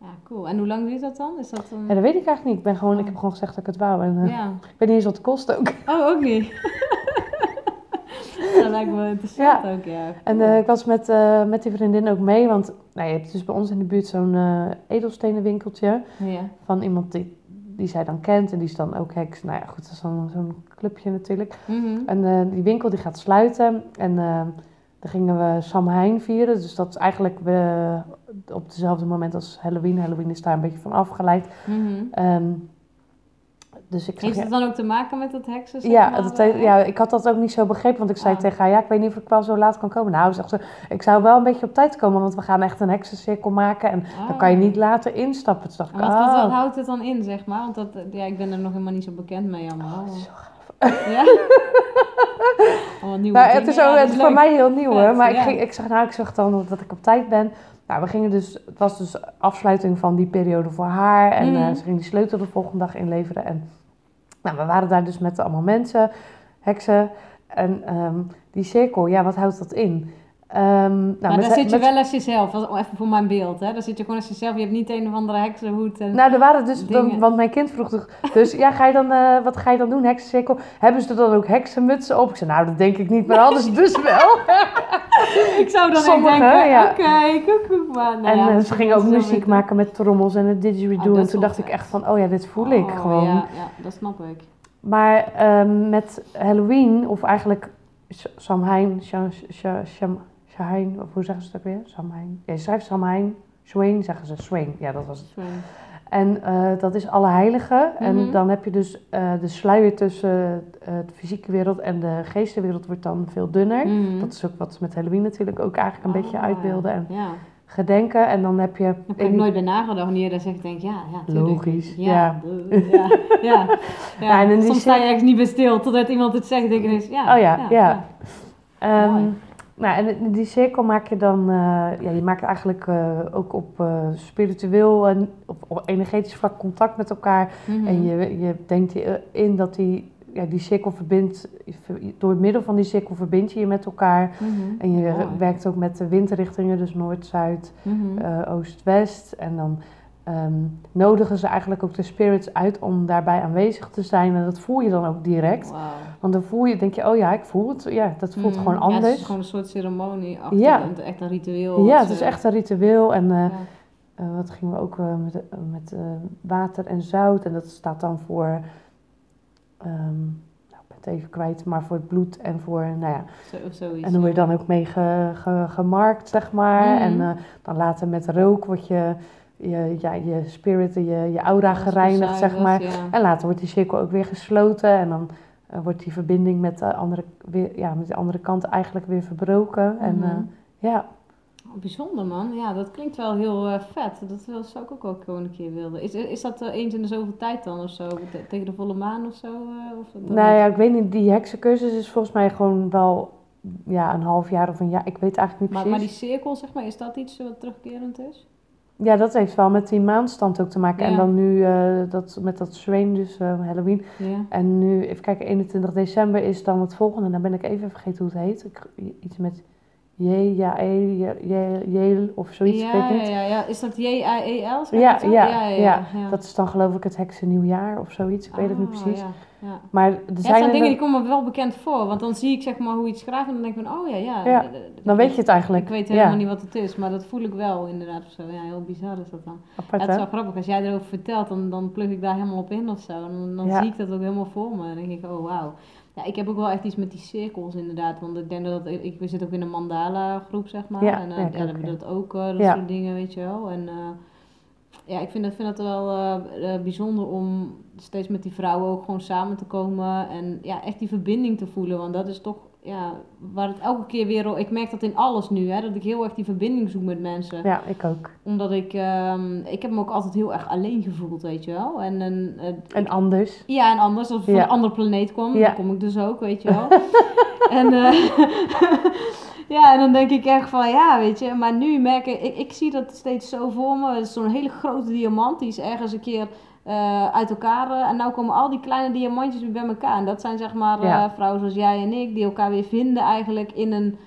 Speaker 2: Ja.
Speaker 1: Cool. En hoe lang duurt dat dan? Is dat
Speaker 2: Ja, dat weet ik eigenlijk niet. Ik, ben gewoon, ik
Speaker 1: Oh.
Speaker 2: heb gewoon gezegd dat ik het wou. En. Ik weet niet eens wat het kost ook.
Speaker 1: Oh, ook niet. dat lijkt me interessant ook, ja.
Speaker 2: En eh, ik was met, eh, met die vriendin ook mee, want nou, je hebt dus bij ons in de buurt zo'n eh edelstenenwinkeltje
Speaker 1: ja.
Speaker 2: van iemand die, die zij dan kent en die is dan ook heks. Nou ja, goed, dat is dan zo'n clubje natuurlijk.
Speaker 1: Mhm.
Speaker 2: En die winkel die gaat sluiten en dan gingen we Samhain vieren. Dus dat is eigenlijk we, op hetzelfde moment als Halloween. Halloween is daar een beetje van afgeleid.
Speaker 1: Mhm.
Speaker 2: Ehm, dus ik zeg,
Speaker 1: Heeft het dan ook te maken met dat heksen? zeg
Speaker 2: Ja,
Speaker 1: maar,
Speaker 2: dat, ja, ik had dat ook niet zo begrepen, want ik zei
Speaker 1: Ah.
Speaker 2: tegen haar, ja, ik weet niet of ik wel zo laat kan komen. Nou, zegt ze, ik zou wel een beetje op tijd komen, want we gaan echt een heksencirkel maken en dan kan je
Speaker 1: Oh.
Speaker 2: niet later instappen. Toen dacht ik,
Speaker 1: wat, wat, wat
Speaker 2: oh.
Speaker 1: houdt het dan in, zeg maar? Want dat, ja, ik ben er nog helemaal niet zo bekend mee allemaal.
Speaker 2: Oh, zo
Speaker 1: Ja? Nieuwe
Speaker 2: Nou, het is, ook, het is voor mij heel nieuw hoor. Maar ik, ging, ik, zeg, nou, ik zeg dan dat ik op tijd ben. Nou, we gingen dus, het was dus afsluiting van die periode voor haar. En
Speaker 1: Mhm.
Speaker 2: eh, ze ging die sleutel de volgende dag inleveren. En nou, we waren daar dus met allemaal mensen, heksen. En ehm, die cirkel, ja, wat houdt dat in? Ehm, nou,
Speaker 1: maar
Speaker 2: ze-
Speaker 1: zit je wel als jezelf, even voor mijn beeld. Hè? Daar zit je gewoon als jezelf, je hebt niet een of andere heksenhoed. En...
Speaker 2: Nou, er waren dus, dan, want mijn kind vroeg toch, dus ja, ga je dan, eh, wat ga je dan doen, heksencirkel? Hebben ze er dan ook heksenmutsen op? Ik zei, nou, dat denk ik niet, maar ze dus wel.
Speaker 1: ik zou dan echt
Speaker 2: Sommige,
Speaker 1: denken,
Speaker 2: ja.
Speaker 1: oké, koekoek. Maar, nou
Speaker 2: en
Speaker 1: ja,
Speaker 2: eh, ze gingen ook muziek maken met trommels en het didgeridoo.
Speaker 1: Oh,
Speaker 2: en toen dacht ik echt van, oh ja, dit voel ik
Speaker 1: Oh,
Speaker 2: gewoon.
Speaker 1: Ja, ja, dat snap ik.
Speaker 2: Maar ehm, met Halloween, of eigenlijk Samhain, Sha- Sha- Sham- Shahain, of hoe zeggen ze het ook weer? Samhain. Ja, je schrijft Samhain, Swain zeggen ze, Swain. Ja, dat was het. En eh, dat is alle heiligen. En
Speaker 1: Mhm.
Speaker 2: dan heb je dus eh, de sluier tussen eh, de fysieke wereld en de geestenwereld wordt dan veel dunner.
Speaker 1: Mhm.
Speaker 2: Dat is ook wat ze met Halloween natuurlijk ook eigenlijk een beetje
Speaker 1: Ah,
Speaker 2: uitbeelden en
Speaker 1: Ja,
Speaker 2: gedenken. En dan heb je...
Speaker 1: daar heb ik nooit bij nagedacht wanneer je dat zegt. denk ja, ja, tuurlijk.
Speaker 2: Logisch,
Speaker 1: Ja,
Speaker 2: ja.
Speaker 1: ja,
Speaker 2: en
Speaker 1: Soms sta je ergens niet bij stil totdat iemand het zegt. denk je ineens, ja,
Speaker 2: Oh ja, ja. Ehm. Nou, en die cirkel maak je dan, eh, ja, je maakt eigenlijk eh, ook op eh, spiritueel en op, op energetisch vlak contact met elkaar.
Speaker 1: Mhm.
Speaker 2: En je, je denkt in dat die, ja, die cirkel verbindt, door het middel van die cirkel verbind je je met elkaar.
Speaker 1: Mhm.
Speaker 2: En je werkt ook met de windrichtingen, dus noord, zuid,
Speaker 1: Mhm.
Speaker 2: oost, west. En dan ehm, nodigen ze eigenlijk ook de spirits uit om daarbij aanwezig te zijn. En dat voel je dan ook direct.
Speaker 1: Wauw.
Speaker 2: Want dan voel je, denk je, oh ja, ik voel het. Ja, dat voelt
Speaker 1: Mhm.
Speaker 2: gewoon
Speaker 1: Ja, het
Speaker 2: anders.
Speaker 1: is gewoon een soort ceremonie achter,
Speaker 2: Ja.
Speaker 1: echt een ritueel.
Speaker 2: Ja, het is echt een ritueel. En
Speaker 1: ja.
Speaker 2: eh, wat gingen we ook eh, met, met water en zout. En dat staat dan voor, ik ben het even kwijt, maar voor het bloed en voor, nou ja.
Speaker 1: Zo.
Speaker 2: En dan word je dan ook mee ge- ge- gemarkt, zeg maar.
Speaker 1: Mhm.
Speaker 2: En dan later met rook wordt je, je, ja, je spirit, en je, je aura gereinigd, zeg maar. En later wordt die cirkel ook weer gesloten. En dan eh, wordt die verbinding met de andere, weer, ja, met de andere kant eigenlijk weer verbroken. En
Speaker 1: Mhm.
Speaker 2: eh, ja,
Speaker 1: Oh, bijzonder man. Ja, dat klinkt wel heel eh, vet. Dat wil, zou ik ook wel gewoon een keer willen. Is, is dat eens in de zoveel tijd dan of zo? Te- tegen de volle maan of zo? of
Speaker 2: Nou
Speaker 1: niet?
Speaker 2: ja, ik weet niet, die heksencursus is volgens mij gewoon wel ja, een half jaar of een jaar. Ik weet eigenlijk niet
Speaker 1: maar, maar
Speaker 2: precies.
Speaker 1: die cirkel, zeg maar, is dat iets wat terugkerend is?
Speaker 2: Ja, dat heeft wel met die maanstand ook te maken. En dan nu eh, dat, met dat Swain, dus eh, Halloween.
Speaker 1: Ja.
Speaker 2: En nu, even kijken, 21 december is dan het volgende. Dan ben ik even vergeten hoe het heet. Ik, iets met J, ja, E, J, J, J of zoiets, ik
Speaker 1: ja,
Speaker 2: weet niet.
Speaker 1: ja, ja. Is dat J-A-E-L? zeg
Speaker 2: Ja,
Speaker 1: dat zo?
Speaker 2: ja,
Speaker 1: ja, ja,
Speaker 2: ja.
Speaker 1: ja.
Speaker 2: Dat is dan geloof ik het heksennieuwjaar of zoiets. Ik weet het niet
Speaker 1: Ah,
Speaker 2: precies.
Speaker 1: Ja.
Speaker 2: Maar er
Speaker 1: Ja,
Speaker 2: zijn
Speaker 1: dingen die komen me wel bekend voor. Want dan zie ik zeg maar hoe iets schrijft en dan denk ik van, oh ja, ja.
Speaker 2: Dan weet je het eigenlijk.
Speaker 1: Ik weet helemaal niet wat het is, maar dat voel ik wel inderdaad of zo. Ja, heel bizar is dat dan.
Speaker 2: apart
Speaker 1: het is wel grappig. Als jij erover vertelt, dan, dan plug ik daar helemaal op in of zo. En dan, zie ik dat ook helemaal voor me. En dan denk ik, oh wauw. Ja, ik heb ook wel echt iets met die cirkels inderdaad. Want ik denk dat, ik, ik we zitten ook in een mandala groep, zeg maar.
Speaker 2: Ja,
Speaker 1: en uh,
Speaker 2: ja,
Speaker 1: hebben we dat ook, eh, dat soort dingen, weet je wel. En eh, ja, ik vind dat, vind dat wel bijzonder om steeds met die vrouwen ook gewoon samen te komen. En ja, echt die verbinding te voelen. Want dat is toch, ja, waar het elke keer weer... Ik merk dat in alles nu, hè. Dat ik heel erg die verbinding zoek met mensen
Speaker 2: Ja, ik ook.
Speaker 1: omdat ik, ehm, ik heb me ook altijd heel erg alleen gevoeld, weet je wel. En, en eh,
Speaker 2: En anders.
Speaker 1: ja, en anders, als ik van een andere planeet kwam,
Speaker 2: Ja.
Speaker 1: dan kom ik dus ook, weet je wel. en eh, ja, en dan denk ik echt van, ja, weet je. Maar nu merk ik, ik, ik zie dat steeds zo voor me. Het is zo'n hele grote diamant, die is ergens een keer eh, uit elkaar. eh, en nou komen al die kleine diamantjes weer bij elkaar. En dat zijn zeg maar
Speaker 2: Ja.
Speaker 1: eh, vrouwen zoals jij en ik, die elkaar weer vinden eigenlijk in een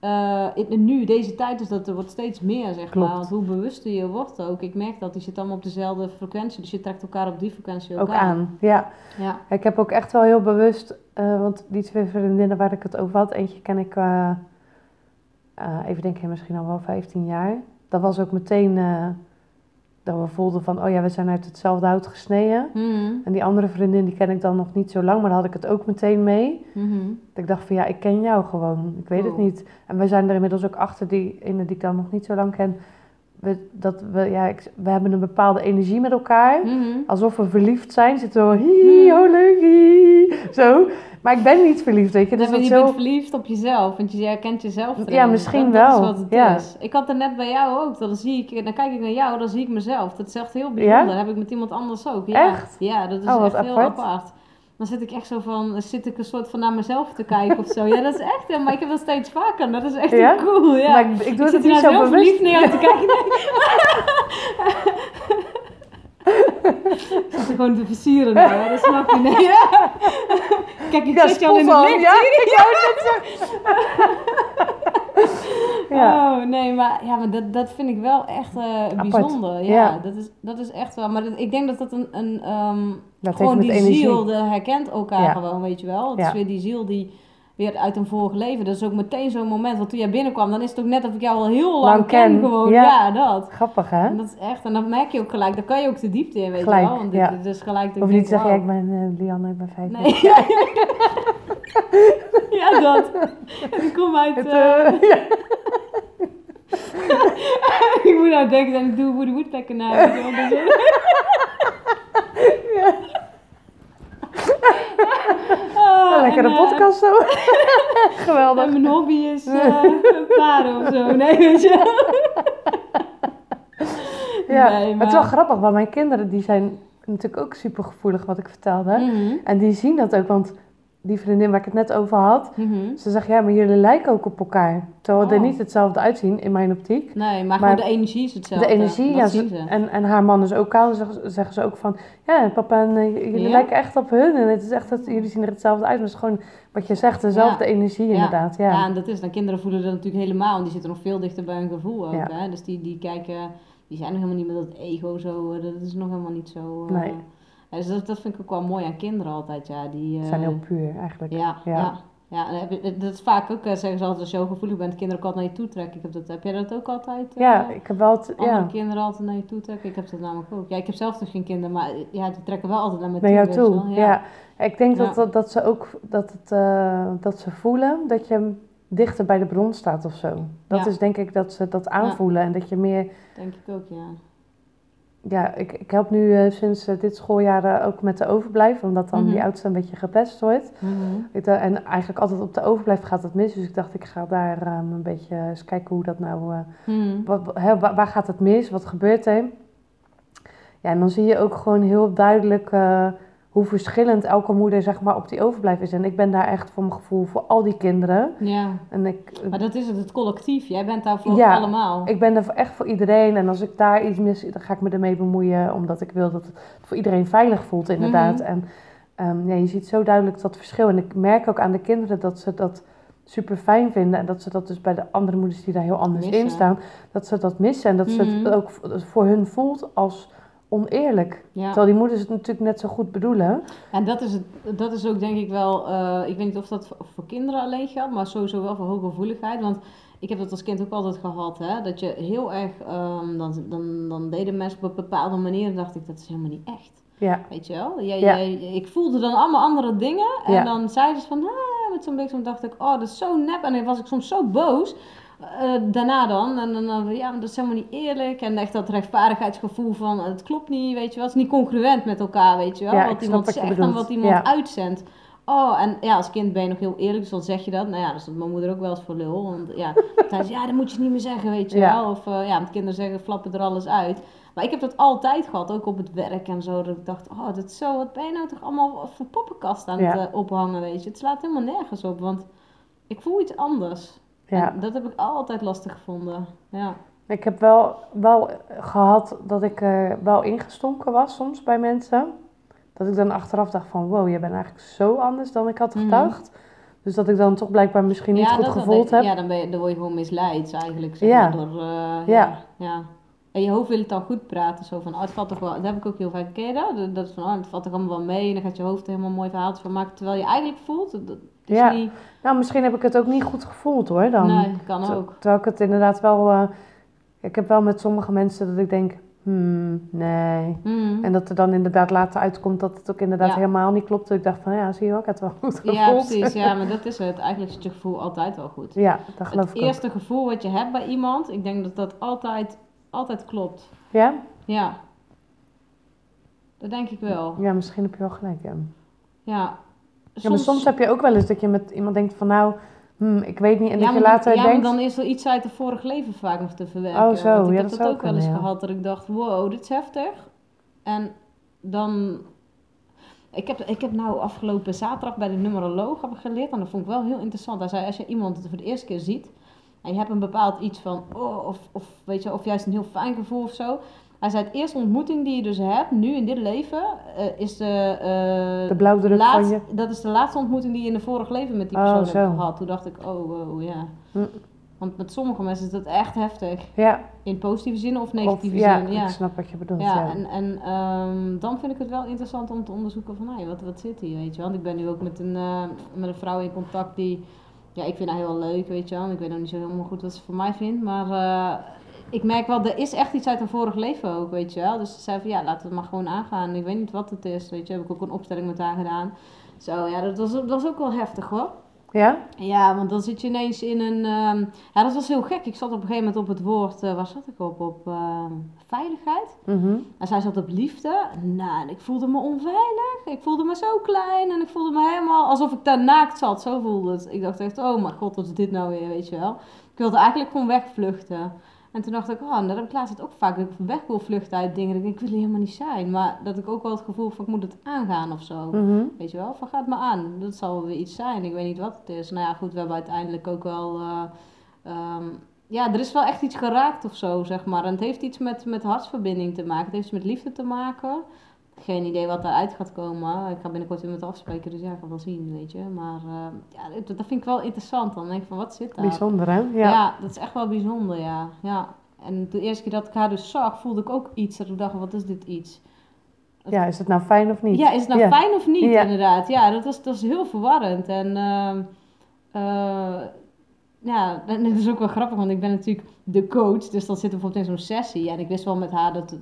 Speaker 1: uh, in, nu, deze tijd, is dat er wordt steeds meer, zeg maar. Want hoe bewuster je wordt ook. Ik merk dat, die zit allemaal op dezelfde frequentie. Dus je trekt elkaar op die frequentie ook,
Speaker 2: ook aan. Ja. ja. Ik heb ook echt wel heel bewust, uh, want die twee vriendinnen waar ik het over had, eentje ken ik, uh, even denken, misschien al wel 15 jaar. Dat was ook meteen dat we voelden van, oh ja, we zijn uit hetzelfde hout gesneden. Mhm. En die andere vriendin, die ken ik dan nog niet zo lang, maar daar had ik het ook meteen mee. Mhm. Dat ik dacht van, ja, ik ken jou gewoon. Ik weet het oh. niet. En we zijn er inmiddels ook achter, die ene die ik dan nog niet zo lang ken. We, dat we, ja, we hebben een bepaalde energie met elkaar. Mhm. Alsof we verliefd zijn. Zitten we, hi, oh leuk, hi. Zo. Maar ik ben niet verliefd, weet je.
Speaker 1: Dus
Speaker 2: je
Speaker 1: zo... bent verliefd op jezelf, want je herkent jezelf
Speaker 2: erin. Ja, misschien wel. Dat is wat het ja. is.
Speaker 1: Ik had het net bij jou ook. Dan, zie ik, dan kijk ik naar jou, dan zie ik mezelf. Dat is echt heel bijzonder. Dat heb ik met iemand anders ook. Ja.
Speaker 2: Echt?
Speaker 1: Ja, dat is oh, echt heel apart. Dan zit ik echt zo van, zit ik een soort van naar mezelf te kijken of zo. Ja, dat is echt, maar ik heb dat steeds vaker. Dat is echt heel cool, ja.
Speaker 2: Maar ik, ik doe ik het niet zo bewust.
Speaker 1: verliefd neer te kijken. zit er gewoon te versieren nou, dat snap je. Nee. Kijk, ik ja, zit je al in het licht. Ja, ja. Oh, nee, maar, ja, maar dat, dat vind ik wel echt uh, bijzonder. Ja, ja, Dat, is, dat is echt wel. Maar ik denk dat dat een... een um, gewoon die ziel, de herkent elkaar gewoon, weet je wel. Het is weer die ziel die weer uit een vorig leven. Dat is ook meteen zo'n moment. Want toen jij binnenkwam, dan is het ook net of ik jou al heel lang, ken. Gewoon. Ja. dat.
Speaker 2: Grappig, hè?
Speaker 1: En dat is echt. En dan merk je ook gelijk. Dan kan je ook de diepte in, weet je wel. Want dit, is gelijk...
Speaker 2: Of niet zeggen, ja, ik ben uh, Lianne, ik ben 50.
Speaker 1: Nee. ja, dat. En ik kom uit... Het, uh, ik moet nou denken dat ik doe Woody Woodpecker na.
Speaker 2: ja. Oh, lekkere uh, podcast zo. Geweldig.
Speaker 1: En mijn hobby is uh, paarden of zo. Nee, weet je
Speaker 2: Ja, nee, maar... het is wel grappig, want mijn kinderen die zijn natuurlijk ook super gevoelig wat ik vertelde. Mm En die zien dat ook, want die vriendin waar ik het net over had, mhm. ze zegt ja, maar jullie lijken ook op elkaar. Terwijl we er oh. niet hetzelfde uitzien in mijn optiek.
Speaker 1: Nee, maar, maar gewoon de energie is hetzelfde.
Speaker 2: De energie, ja. En, en haar man is ook kaal, zeggen, zeggen ze ook van ja, papa en uh, jullie lijken echt op hun. En het is echt dat jullie zien er hetzelfde uit. Maar het is gewoon wat je zegt, dezelfde energie inderdaad. Ja.
Speaker 1: ja, en dat is, dan kinderen voelen dat natuurlijk helemaal. En die zitten nog veel dichter bij hun gevoel ook. Hè? Dus die, die kijken, die zijn nog helemaal niet met dat ego zo. Eh, dat is nog helemaal niet zo. Uh, nee. Dus dat, dat vind ik ook wel mooi aan kinderen altijd. Ja, die
Speaker 2: zijn heel puur eigenlijk.
Speaker 1: Ja, ja. ja. dat is vaak ook, eh, zeggen ze altijd, als je zo gevoelig bent, kinderen ook altijd naar je toe trekken. Ik heb, dat, heb jij dat ook altijd?
Speaker 2: Uh, ja, ik heb wel...
Speaker 1: Andere kinderen altijd naar je toe trekken. Ik heb dat namelijk ook. Ja, ik heb zelf dus geen kinderen, maar ja, die trekken wel altijd naar me
Speaker 2: toe. Naar jou toe, ja. Ik denk dat, dat, dat, ze ook, dat, het, dat ze voelen dat je dichter bij de bron staat of zo. Dat is denk ik dat ze dat aanvoelen en dat je meer...
Speaker 1: Denk ik ook, ja
Speaker 2: ja, ik, ik help nu uh, sinds uh, dit schooljaar uh, ook met de overblijf, omdat dan mm -hmm. die oudste een beetje gepest wordt. Mm -hmm. en eigenlijk altijd op de overblijf gaat het mis, dus ik dacht ik ga daar um, een beetje eens kijken hoe dat nou, mm. wat, he, waar, waar, gaat het mis, wat gebeurt er? Ja, en dan zie je ook gewoon heel duidelijk hoe verschillend elke moeder zeg maar, op die overblijf is. En ik ben daar echt voor mijn gevoel voor al die kinderen.
Speaker 1: Ja. En ik, maar dat is het, het collectief. Jij bent daar voor ja, allemaal.
Speaker 2: ik ben er echt voor iedereen. En als ik daar iets mis, dan ga ik me ermee bemoeien. Omdat ik wil dat het voor iedereen veilig voelt inderdaad. Mhm. En um, ja, je ziet zo duidelijk dat verschil. En ik merk ook aan de kinderen dat ze dat super fijn vinden. En dat ze dat dus bij de andere moeders die daar heel anders in staan, dat ze dat missen. En dat ze het mhm. ook voor hun voelt als oneerlijk. Terwijl die moeders het natuurlijk net zo goed bedoelen.
Speaker 1: En dat is, het, dat is ook denk ik wel, uh, ik weet niet of dat voor kinderen alleen geldt, maar sowieso wel voor hooggevoeligheid. Want ik heb dat als kind ook altijd gehad, hè, dat je heel erg, um, dan, dan, dan deden mensen op een bepaalde manier en dacht ik, dat is helemaal niet echt. Ja. Weet je wel? Jij, ja. jij, ik voelde dan allemaal andere dingen en dan zeiden ze van, ah, met zo'n beetje, dacht ik, oh, dat is zo nep. En dan was ik soms zo boos. Uh, daarna dan, en dan, ja, dat is helemaal niet eerlijk. En echt dat rechtvaardigheidsgevoel van, het klopt niet, weet je wel. Het is niet congruent met elkaar, weet je wel. wat iemand zegt en wat iemand uitzendt. Oh, en ja, als kind ben je nog heel eerlijk, dus dan zeg je dat. Nou ja, dat is mijn moeder ook wel eens voor lul. Want ja, zei ja, dat moet je niet meer zeggen, weet je wel. Of uh, ja, met kinderen zeggen, flappen er alles uit. Maar ik heb dat altijd gehad, ook op het werk en zo. Dat ik dacht, oh, dat is zo, wat ben je nou toch allemaal voor poppenkast aan het uh, ophangen, weet je. Het slaat helemaal nergens op, want ik voel iets anders. Ja. dat heb ik altijd lastig gevonden. Ja.
Speaker 2: Ik heb wel, wel gehad dat ik uh, wel ingestonken was soms bij mensen. Dat ik dan achteraf dacht van wow, je bent eigenlijk zo anders dan ik had mhm. gedacht. Dus dat ik dan toch blijkbaar misschien niet goed gevoeld heb.
Speaker 1: Ja, dan, ben je, dan word je gewoon misleid eigenlijk. Zeg ja. door, uh, ja. ja. En je hoofd wil het dan goed praten. Zo van, oh, het valt toch wel... Dat heb ik ook heel vaak. Ken dat? Dat is van, oh, het valt toch allemaal wel mee. En dan gaat je hoofd helemaal mooi verhaaltjes van maken. Terwijl je eigenlijk voelt... Dat
Speaker 2: ja. Niet... Nou, misschien heb ik het ook niet goed gevoeld hoor. Dan.
Speaker 1: Nee, kan ook.
Speaker 2: Terwijl ik het inderdaad wel... Uh, ik heb wel met sommige mensen dat ik denk... Hmm, nee. Hmm. En dat er dan inderdaad later uitkomt dat het ook inderdaad helemaal niet klopt. Dat ik dacht van, ja, zie je ook, het wel goed gevoeld.
Speaker 1: Ja, precies. Ja, maar dat is het. Eigenlijk is je gevoel altijd wel goed.
Speaker 2: Ja, dat geloof
Speaker 1: het
Speaker 2: ik
Speaker 1: Het eerste gevoel wat je hebt bij iemand, ik denk dat dat altijd, altijd klopt.
Speaker 2: Ja?
Speaker 1: Ja. Dat denk ik wel.
Speaker 2: Ja, misschien heb je wel gelijk, ja.
Speaker 1: Ja.
Speaker 2: Soms... Ja, maar soms heb je ook wel eens dat je met iemand denkt van, nou Hmm, ik weet niet. En dat je later
Speaker 1: ja,
Speaker 2: denkt...
Speaker 1: dan is er iets uit het vorige leven vaak nog te verwerken.
Speaker 2: Oh zo,
Speaker 1: ik
Speaker 2: ja,
Speaker 1: heb dat, ook wel eens gehad. Dat ik dacht, wow, dit is heftig. En dan... Ik heb, ik heb nou afgelopen zaterdag bij de numeroloog heb ik geleerd. En dat vond ik wel heel interessant. Hij zei, als je iemand het voor de eerste keer ziet... En je hebt een bepaald iets van, oh, of, of, weet je, of juist een heel fijn gevoel of zo. Hij zei, het eerste ontmoeting die je dus hebt, nu in dit leven, uh, is de...
Speaker 2: Uh, de blauwdruk van je?
Speaker 1: Dat is de laatste ontmoeting die je in een vorig leven met die oh, persoon hebt gehad. Toen dacht ik, oh, wow, ja. Hm. Want met sommige mensen is dat echt heftig.
Speaker 2: Ja.
Speaker 1: In positieve zin of negatieve
Speaker 2: of,
Speaker 1: zin.
Speaker 2: Ja, ik snap wat je bedoelt.
Speaker 1: Ja, ja. en, en um, dan vind ik het wel interessant om te onderzoeken van, hey, wat, wat zit hier, weet je wel. Want ik ben nu ook met een, uh, met een vrouw in contact die... Ja, ik vind haar heel leuk, weet je wel. Ik weet nog niet zo helemaal goed wat ze voor mij vindt, maar ik merk wel, er is echt iets uit een vorig leven ook, weet je wel. Dus ze zei van, ja, laten we het maar gewoon aangaan. Ik weet niet wat het is, weet je. Heb ik ook een opstelling met haar gedaan. Zo, ja, dat was, dat was ook wel heftig, hoor.
Speaker 2: Ja?
Speaker 1: Ja, want dan zit je ineens in een... Um, ja, dat was heel gek. Ik zat op een gegeven moment op het woord... Uh, waar zat ik op? Op uh, veiligheid.
Speaker 2: Mm
Speaker 1: En zij zat op liefde. Nou, en ik voelde me onveilig. Ik voelde me zo klein. En ik voelde me helemaal alsof ik daar naakt zat. Zo voelde het. Ik dacht echt, oh mijn god, wat is dit nou weer, weet je wel. Ik wilde eigenlijk gewoon wegvluchten. En toen dacht ik, oh, dat heb ik laatst ook vaak, dat ik weg wil vluchten uit dingen. ik, ik wil helemaal niet zijn. Maar dat ik ook wel het gevoel van, ik moet het aangaan of zo.
Speaker 2: Mhm.
Speaker 1: Weet je wel, van gaat me aan. Dat zal weer iets zijn. Ik weet niet wat het is. Nou ja, goed, we hebben uiteindelijk ook wel... Uh, um, ja, er is wel echt iets geraakt of zo, zeg maar. En het heeft iets met, met hartsverbinding te maken. Het heeft iets met liefde te maken geen idee wat eruit gaat komen. Ik ga binnenkort weer met afspreken, dus ja, ik ga wel zien, weet je. Maar uh, ja, dat, dat, vind ik wel interessant. Dan denk ik van, wat zit daar?
Speaker 2: Bijzonder, hè? Ja.
Speaker 1: ja, dat is echt wel bijzonder, ja. ja. En de eerste keer dat ik haar dus zag, voelde ik ook iets. Dat ik dacht, wat is dit iets?
Speaker 2: ja, is het nou fijn of niet?
Speaker 1: Ja, is het nou fijn of niet, inderdaad. Ja, dat was, dat was heel verwarrend. En... Uh, ja, dat is ook wel grappig, want ik ben natuurlijk de coach. Dus dan zitten we bijvoorbeeld in zo'n sessie. En ik wist wel met haar dat,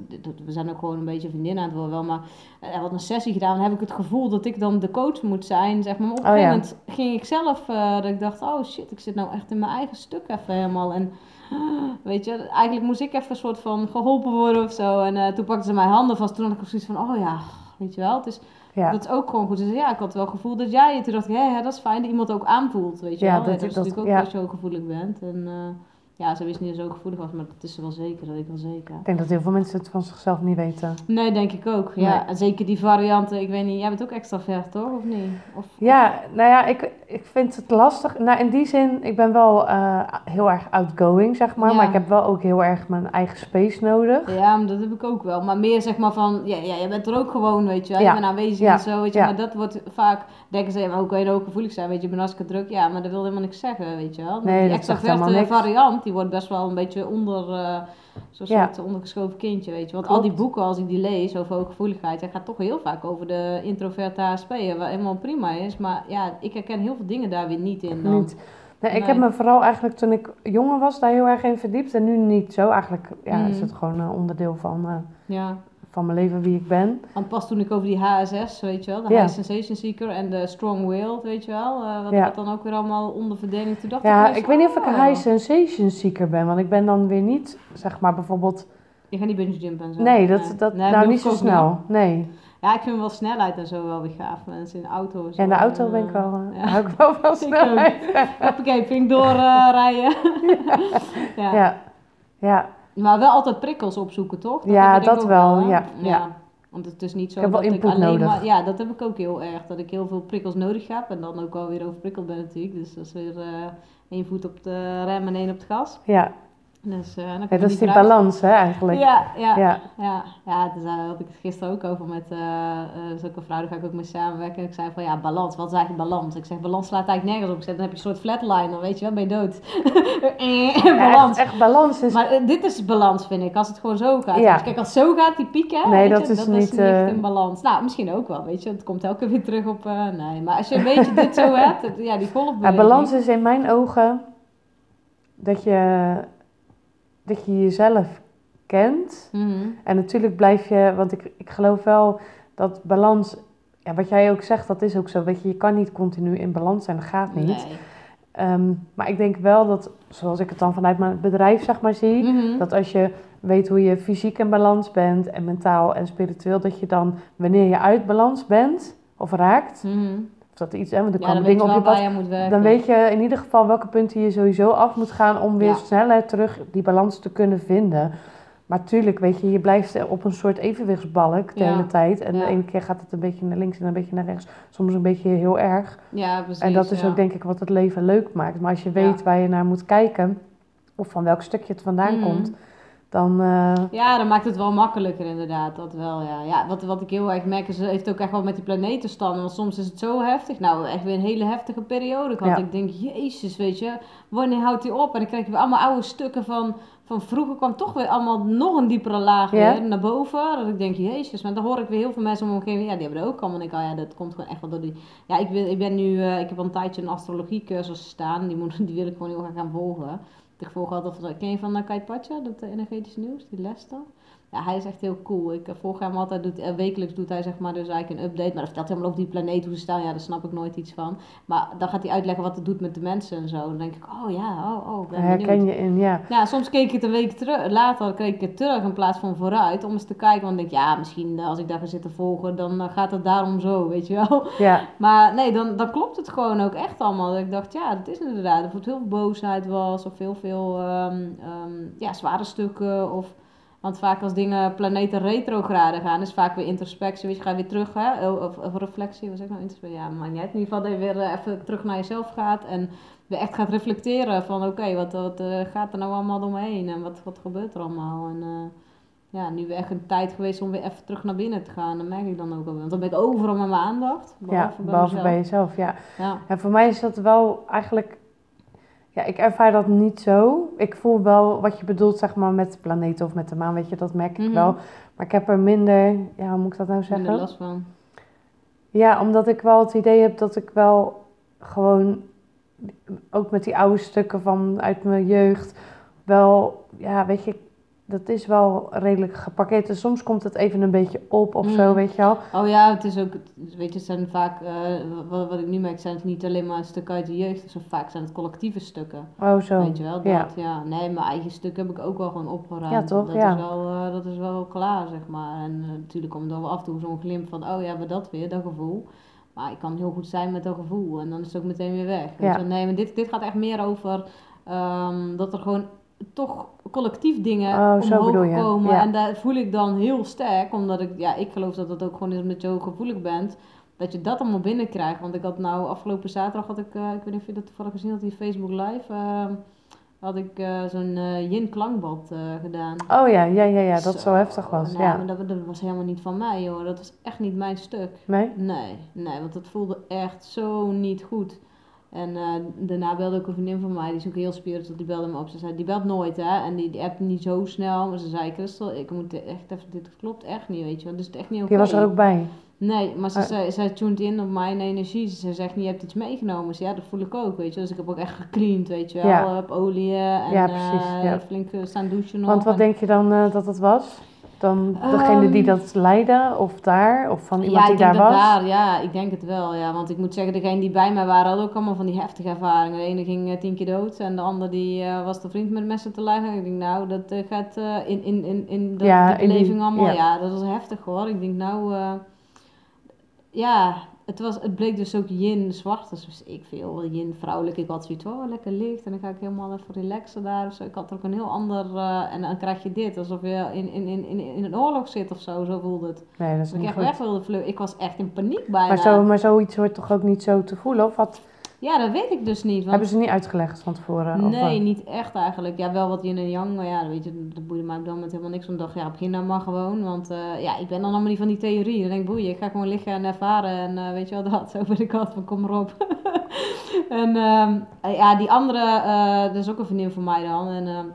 Speaker 1: we zijn ook gewoon een beetje vriendin aan het worden wel. Maar hij had een sessie gedaan. Dan heb ik het gevoel dat ik dan de coach moet zijn. Zeg maar. maar op een oh, gegeven moment ging ik zelf, uh, dat ik dacht, oh shit, ik zit nou echt in mijn eigen stuk even helemaal. En weet je, eigenlijk moest ik even een soort van geholpen worden of zo. En uh, toen pakte ze mijn handen vast. Toen had ik zoiets van, oh ja, weet je wel, het is... Ja. Dat is ook gewoon goed. Dus ja, ik had wel het gevoel dat jij... Toen dacht ik, hé, dat is fijn dat iemand ook aanvoelt, weet je ja, wel. Dat, dat, is natuurlijk ook ja. als je zo gevoelig bent. En uh, ja, ze wist niet dat ze zo gevoelig was, maar dat is wel zeker, dat ik wel zeker.
Speaker 2: Ik denk dat heel veel mensen het van zichzelf niet weten.
Speaker 1: Nee, denk ik ook. Ja, zeker die varianten. Ik weet niet, jij bent ook extravert, toch? Of niet? Of,
Speaker 2: ja, nou ja, ik, ik vind het lastig. Nou, in die zin, ik ben wel uh, heel erg outgoing, zeg maar. Maar ik heb wel ook heel erg mijn eigen space nodig.
Speaker 1: Ja, maar dat heb ik ook wel. Maar meer zeg maar van, ja, ja je bent er ook gewoon, weet je wel. Je bent aanwezig en zo, weet je. Maar dat wordt vaak, denken ze, maar hoe kan je ook gevoelig zijn? Weet je, je bent hartstikke druk. Ja, maar dat wil helemaal niks zeggen, weet je wel.
Speaker 2: Nee,
Speaker 1: die extraverte variant, die wordt best wel een beetje onder... Uh, Zo'n ja. soort ondergeschoven kindje, weet je. Want al die boeken, als ik die lees over hooggevoeligheid, dat gaat toch heel vaak over de introverte HSP, wat helemaal prima is. Maar ja, ik herken heel veel dingen daar weer niet in dan.
Speaker 2: Niet. Nee, ik heb me vooral eigenlijk toen ik jonger was daar heel erg in verdiept. En nu niet zo. Eigenlijk ja, is mm. het gewoon een onderdeel van, uh,
Speaker 1: ja
Speaker 2: van mijn leven wie ik ben.
Speaker 1: Want pas toen ik over die HSS, weet je wel, de High Sensation Seeker en de Strong Willed, weet je wel, uh, wat, ja. dan ook weer allemaal onder verdeling. Toen dacht
Speaker 2: ja,
Speaker 1: ik,
Speaker 2: ik weet niet of ik een. High Sensation Seeker ben, want ik ben dan weer niet, zeg maar bijvoorbeeld...
Speaker 1: Je gaat niet bungee jumpen en zo?
Speaker 2: Nee, dat, dat nou niet zo snel, nee.
Speaker 1: Ja, ik vind wel snelheid en zo wel weer gaaf. Mensen in auto's.
Speaker 2: Ja, in de auto ben ik wel, uh, ja. hou ik wel van snelheid.
Speaker 1: Hoppakee, vind ik doorrijden.
Speaker 2: ja. ja. ja.
Speaker 1: Maar wel altijd prikkels opzoeken, toch?
Speaker 2: Dat ja, dat wel. Ja. ja.
Speaker 1: Want het is niet zo ik dat ik alleen nodig. maar... Ja, dat heb ik ook heel erg. Dat ik heel veel prikkels nodig heb. En dan ook alweer overprikkeld ben natuurlijk. Dus dat is weer uh, één voet op de rem en één op het gas.
Speaker 2: Ja.
Speaker 1: Dus, uh,
Speaker 2: ja, dat is die balans, hè, eigenlijk.
Speaker 1: Ja, ja, ja. ja, ja daar had ik het gisteren ook over met uh, uh, zulke vrouw, daar ga ik ook mee samenwerken. En ik zei van, ja, balans, wat is eigenlijk balans? Ik zeg, balans slaat eigenlijk nergens op. Ik zeg, dan heb je een soort flatline, dan weet je wel, ben je dood.
Speaker 2: balans. echt, echt, balans is...
Speaker 1: Maar dit is balans, vind ik, als het gewoon zo gaat. Dus kijk, als zo gaat, die pieken,
Speaker 2: nee, dat,
Speaker 1: je,
Speaker 2: is,
Speaker 1: dat
Speaker 2: niet,
Speaker 1: is niet in balans. Nou, misschien ook wel, weet je, het komt elke keer weer terug op, nee. Maar als je een beetje dit zo hebt, ja, die golfbeweging.
Speaker 2: Balans is in mijn ogen dat je dat je jezelf kent. Mhm. En natuurlijk blijf je, want ik, ik geloof wel dat balans, ja, wat jij ook zegt, dat is ook zo. Weet je, je kan niet continu in balans zijn, dat gaat niet. Nee. Ehm, maar ik denk wel dat, zoals ik het dan vanuit mijn bedrijf zeg maar zie, mhm. dat als je weet hoe je fysiek in balans bent en mentaal en spiritueel, dat je dan wanneer je uit balans bent of raakt, mhm. Of dat iets, hè, want er
Speaker 1: ja,
Speaker 2: komen dingen op je pad.
Speaker 1: Je
Speaker 2: dan weet je in ieder geval welke punten je sowieso af moet gaan om weer sneller terug die balans te kunnen vinden. Maar tuurlijk, weet je, je blijft op een soort evenwichtsbalk de hele tijd. En de ene keer gaat het een beetje naar links en een beetje naar rechts. Soms een beetje heel erg.
Speaker 1: Ja, precies.
Speaker 2: En dat is ook denk ik wat het leven leuk maakt. Maar als je weet waar je naar moet kijken, of van welk stukje het vandaan mm. komt, dan... Uh...
Speaker 1: Ja, dan maakt het wel makkelijker inderdaad, dat wel, ja. ja wat, wat ik heel erg merk is, het heeft ook echt wel met die planetenstanden, want soms is het zo heftig. Nou, echt weer een hele heftige periode. Want ik denk, jezus, weet je, wanneer houdt die op? En dan krijg je weer allemaal oude stukken van, van vroeger kwam toch weer allemaal nog een diepere laag weer naar boven. Dat ik denk, jezus, maar dan hoor ik weer heel veel mensen om me heen, ja, die hebben er ook allemaal. En ik, oh ja, dat komt gewoon echt wel door die... Ja, ik, ben, ik ben nu, uh, ik heb al een tijdje een astrologiecursus staan, die, moet, die wil ik gewoon heel graag gaan volgen ik volg altijd, ken je van uh, Kite Pacha, dat uh, energetisch nieuws, die les dan? Ja, hij is echt heel cool. Ik uh, volg hem altijd, doet, uh, wekelijks doet hij zeg maar dus eigenlijk een update. Maar dan vertelt hij helemaal over die planeet, hoe ze staan. Ja, daar snap ik nooit iets van. Maar dan gaat hij uitleggen wat het doet met de mensen en zo. Dan denk ik, oh ja, oh, oh, ben
Speaker 2: Herken je in, ja.
Speaker 1: Ja, soms keek ik het een week terug, later keek ik het terug in plaats van vooruit. Om eens te kijken, want ik denk, ja, misschien als ik daar ga zitten volgen, dan gaat het daarom zo, weet je wel.
Speaker 2: Ja.
Speaker 1: Maar nee, dan, dan klopt het gewoon ook echt allemaal. Dat ik dacht, ja, dat is inderdaad. Of het heel veel boosheid was, of heel veel um, um, ja, zware stukken, of... Want vaak als dingen planeten retrograde gaan, is vaak weer introspectie. Weet je, ga je weer terug, hè? Of, of reflectie, zeg ik nou? Introspectie, ja, maar niet In ieder geval dat je weer eh, even terug naar jezelf gaat. En weer echt gaat reflecteren van, oké, wat, wat uh, gaat er nou allemaal door me heen? En wat, wat gebeurt er allemaal? En uh, ja, nu weer echt een tijd geweest om weer even terug naar binnen te gaan. Dat merk ik dan ook wel. Want dan ben ik overal met mijn aandacht.
Speaker 2: Behalve ja, behalve bij jezelf, ja. ja. En voor mij is dat wel eigenlijk ja, ik ervaar dat niet zo. Ik voel wel wat je bedoelt, zeg maar, met de planeten of met de maan, weet je, dat merk ik mhm. wel. Maar ik heb er minder, ja, hoe moet ik dat nou zeggen?
Speaker 1: Minder last van.
Speaker 2: Ja, omdat ik wel het idee heb dat ik wel gewoon, ook met die oude stukken van uit mijn jeugd, wel, ja, weet je, dat is wel redelijk geparkeerd. En soms komt het even een beetje op of zo, mm. weet je wel.
Speaker 1: Oh ja, het is ook, weet je, het zijn vaak, uh, wat, wat, ik nu merk, zijn het niet alleen maar stukken uit de jeugd. Zo vaak zijn het collectieve stukken.
Speaker 2: Oh zo.
Speaker 1: Weet je wel, dat, ja. ja. Nee, mijn eigen stuk heb ik ook wel gewoon opgeruimd.
Speaker 2: Ja, toch?
Speaker 1: Dat,
Speaker 2: ja.
Speaker 1: Is, wel, uh, dat is wel klaar, zeg maar. En uh, natuurlijk komt er wel af en toe zo'n glimp van, oh ja, we dat weer, dat gevoel. Maar ik kan heel goed zijn met dat gevoel. En dan is het ook meteen weer weg. Ja. Nee, maar dit, dit gaat echt meer over um, dat er gewoon toch collectief dingen oh, omhoog komen. En daar voel ik dan heel sterk, omdat ik, ja, ik geloof dat het ook gewoon is omdat je ook gevoelig bent. Dat je dat allemaal binnenkrijgt. Want ik had nou afgelopen zaterdag, had ik, uh, ik weet niet of je dat toevallig gezien had, die Facebook Live. Uh, had ik uh, zo'n yin klankbad gedaan.
Speaker 2: Oh ja, ja, ja, ja, dat zo, zo heftig was.
Speaker 1: Nou,
Speaker 2: ja.
Speaker 1: maar dat, dat, was helemaal niet van mij, hoor. Dat was echt niet mijn stuk.
Speaker 2: Nee?
Speaker 1: Nee, nee, want het voelde echt zo niet goed. En uh, daarna belde ook een vriendin van mij, die is ook heel spiritueel, die belde me op. Ze zei, die belt nooit hè, en die, die appt niet zo snel. Maar ze zei, Christel, ik moet echt even, dit klopt echt niet, weet je wel. Dus het is echt niet oké.
Speaker 2: Okay. Die was er ook bij?
Speaker 1: Nee, maar ze uh. zei, zij tuned in op mijn energie. Ze zegt niet, je hebt iets meegenomen. Ze, ja, dat voel ik ook, weet je Dus ik heb ook echt gecleaned, weet je wel. Ja. Op olie en ja, precies, uh, ja. flink staan douchen nog.
Speaker 2: Want wat denk je dan dat het was? Dan degene die ehm, dat leidde of daar? Of van iemand die daar was?
Speaker 1: Daar, ja, ik denk het wel. Ja. Want ik moet zeggen, degene die bij mij waren hadden ook allemaal van die heftige ervaringen. De ene ging uh, tien keer dood en de ander die uh, was de vriend met messen te leggen. Ik denk, nou, dat uh, gaat in, in, in, in de, ja, de beleving allemaal. Ja. ja. dat was heftig hoor. Ik denk, nou, ja, het, was, het bleek dus ook yin zwart. Dus ik veel yin vrouwelijk. Ik had zoiets, oh lekker licht. En dan ga ik helemaal even relaxen daar. Dus ik had ook een heel ander. Uh, en dan krijg je dit. Alsof je in, in, in, in, in een oorlog zit of zo. Zo voelde het.
Speaker 2: Nee, dat is
Speaker 1: ik
Speaker 2: niet
Speaker 1: echt weg wilde vluchten. Ik was echt in paniek bijna.
Speaker 2: Maar, zo, maar zoiets hoort toch ook niet zo te voelen? Of wat?
Speaker 1: Ja, dat weet ik dus niet. Want...
Speaker 2: Hebben ze niet uitgelegd van tevoren?
Speaker 1: Nee, niet echt eigenlijk. Ja, wel wat yin en yang, maar ja, weet je, dat boeide mij op dat moment helemaal niks. Ik dacht, ja, begin nou maar gewoon. Want uh, ja, ik ben dan allemaal niet van die theorie. Dan denk ik, boeien, ik ga gewoon liggen en ervaren. En uh, weet je wel, dat. Zo ben ik altijd van, kom maar op. en uh, ja, die andere, uh, dat is ook een vriendin van mij dan. En ehm,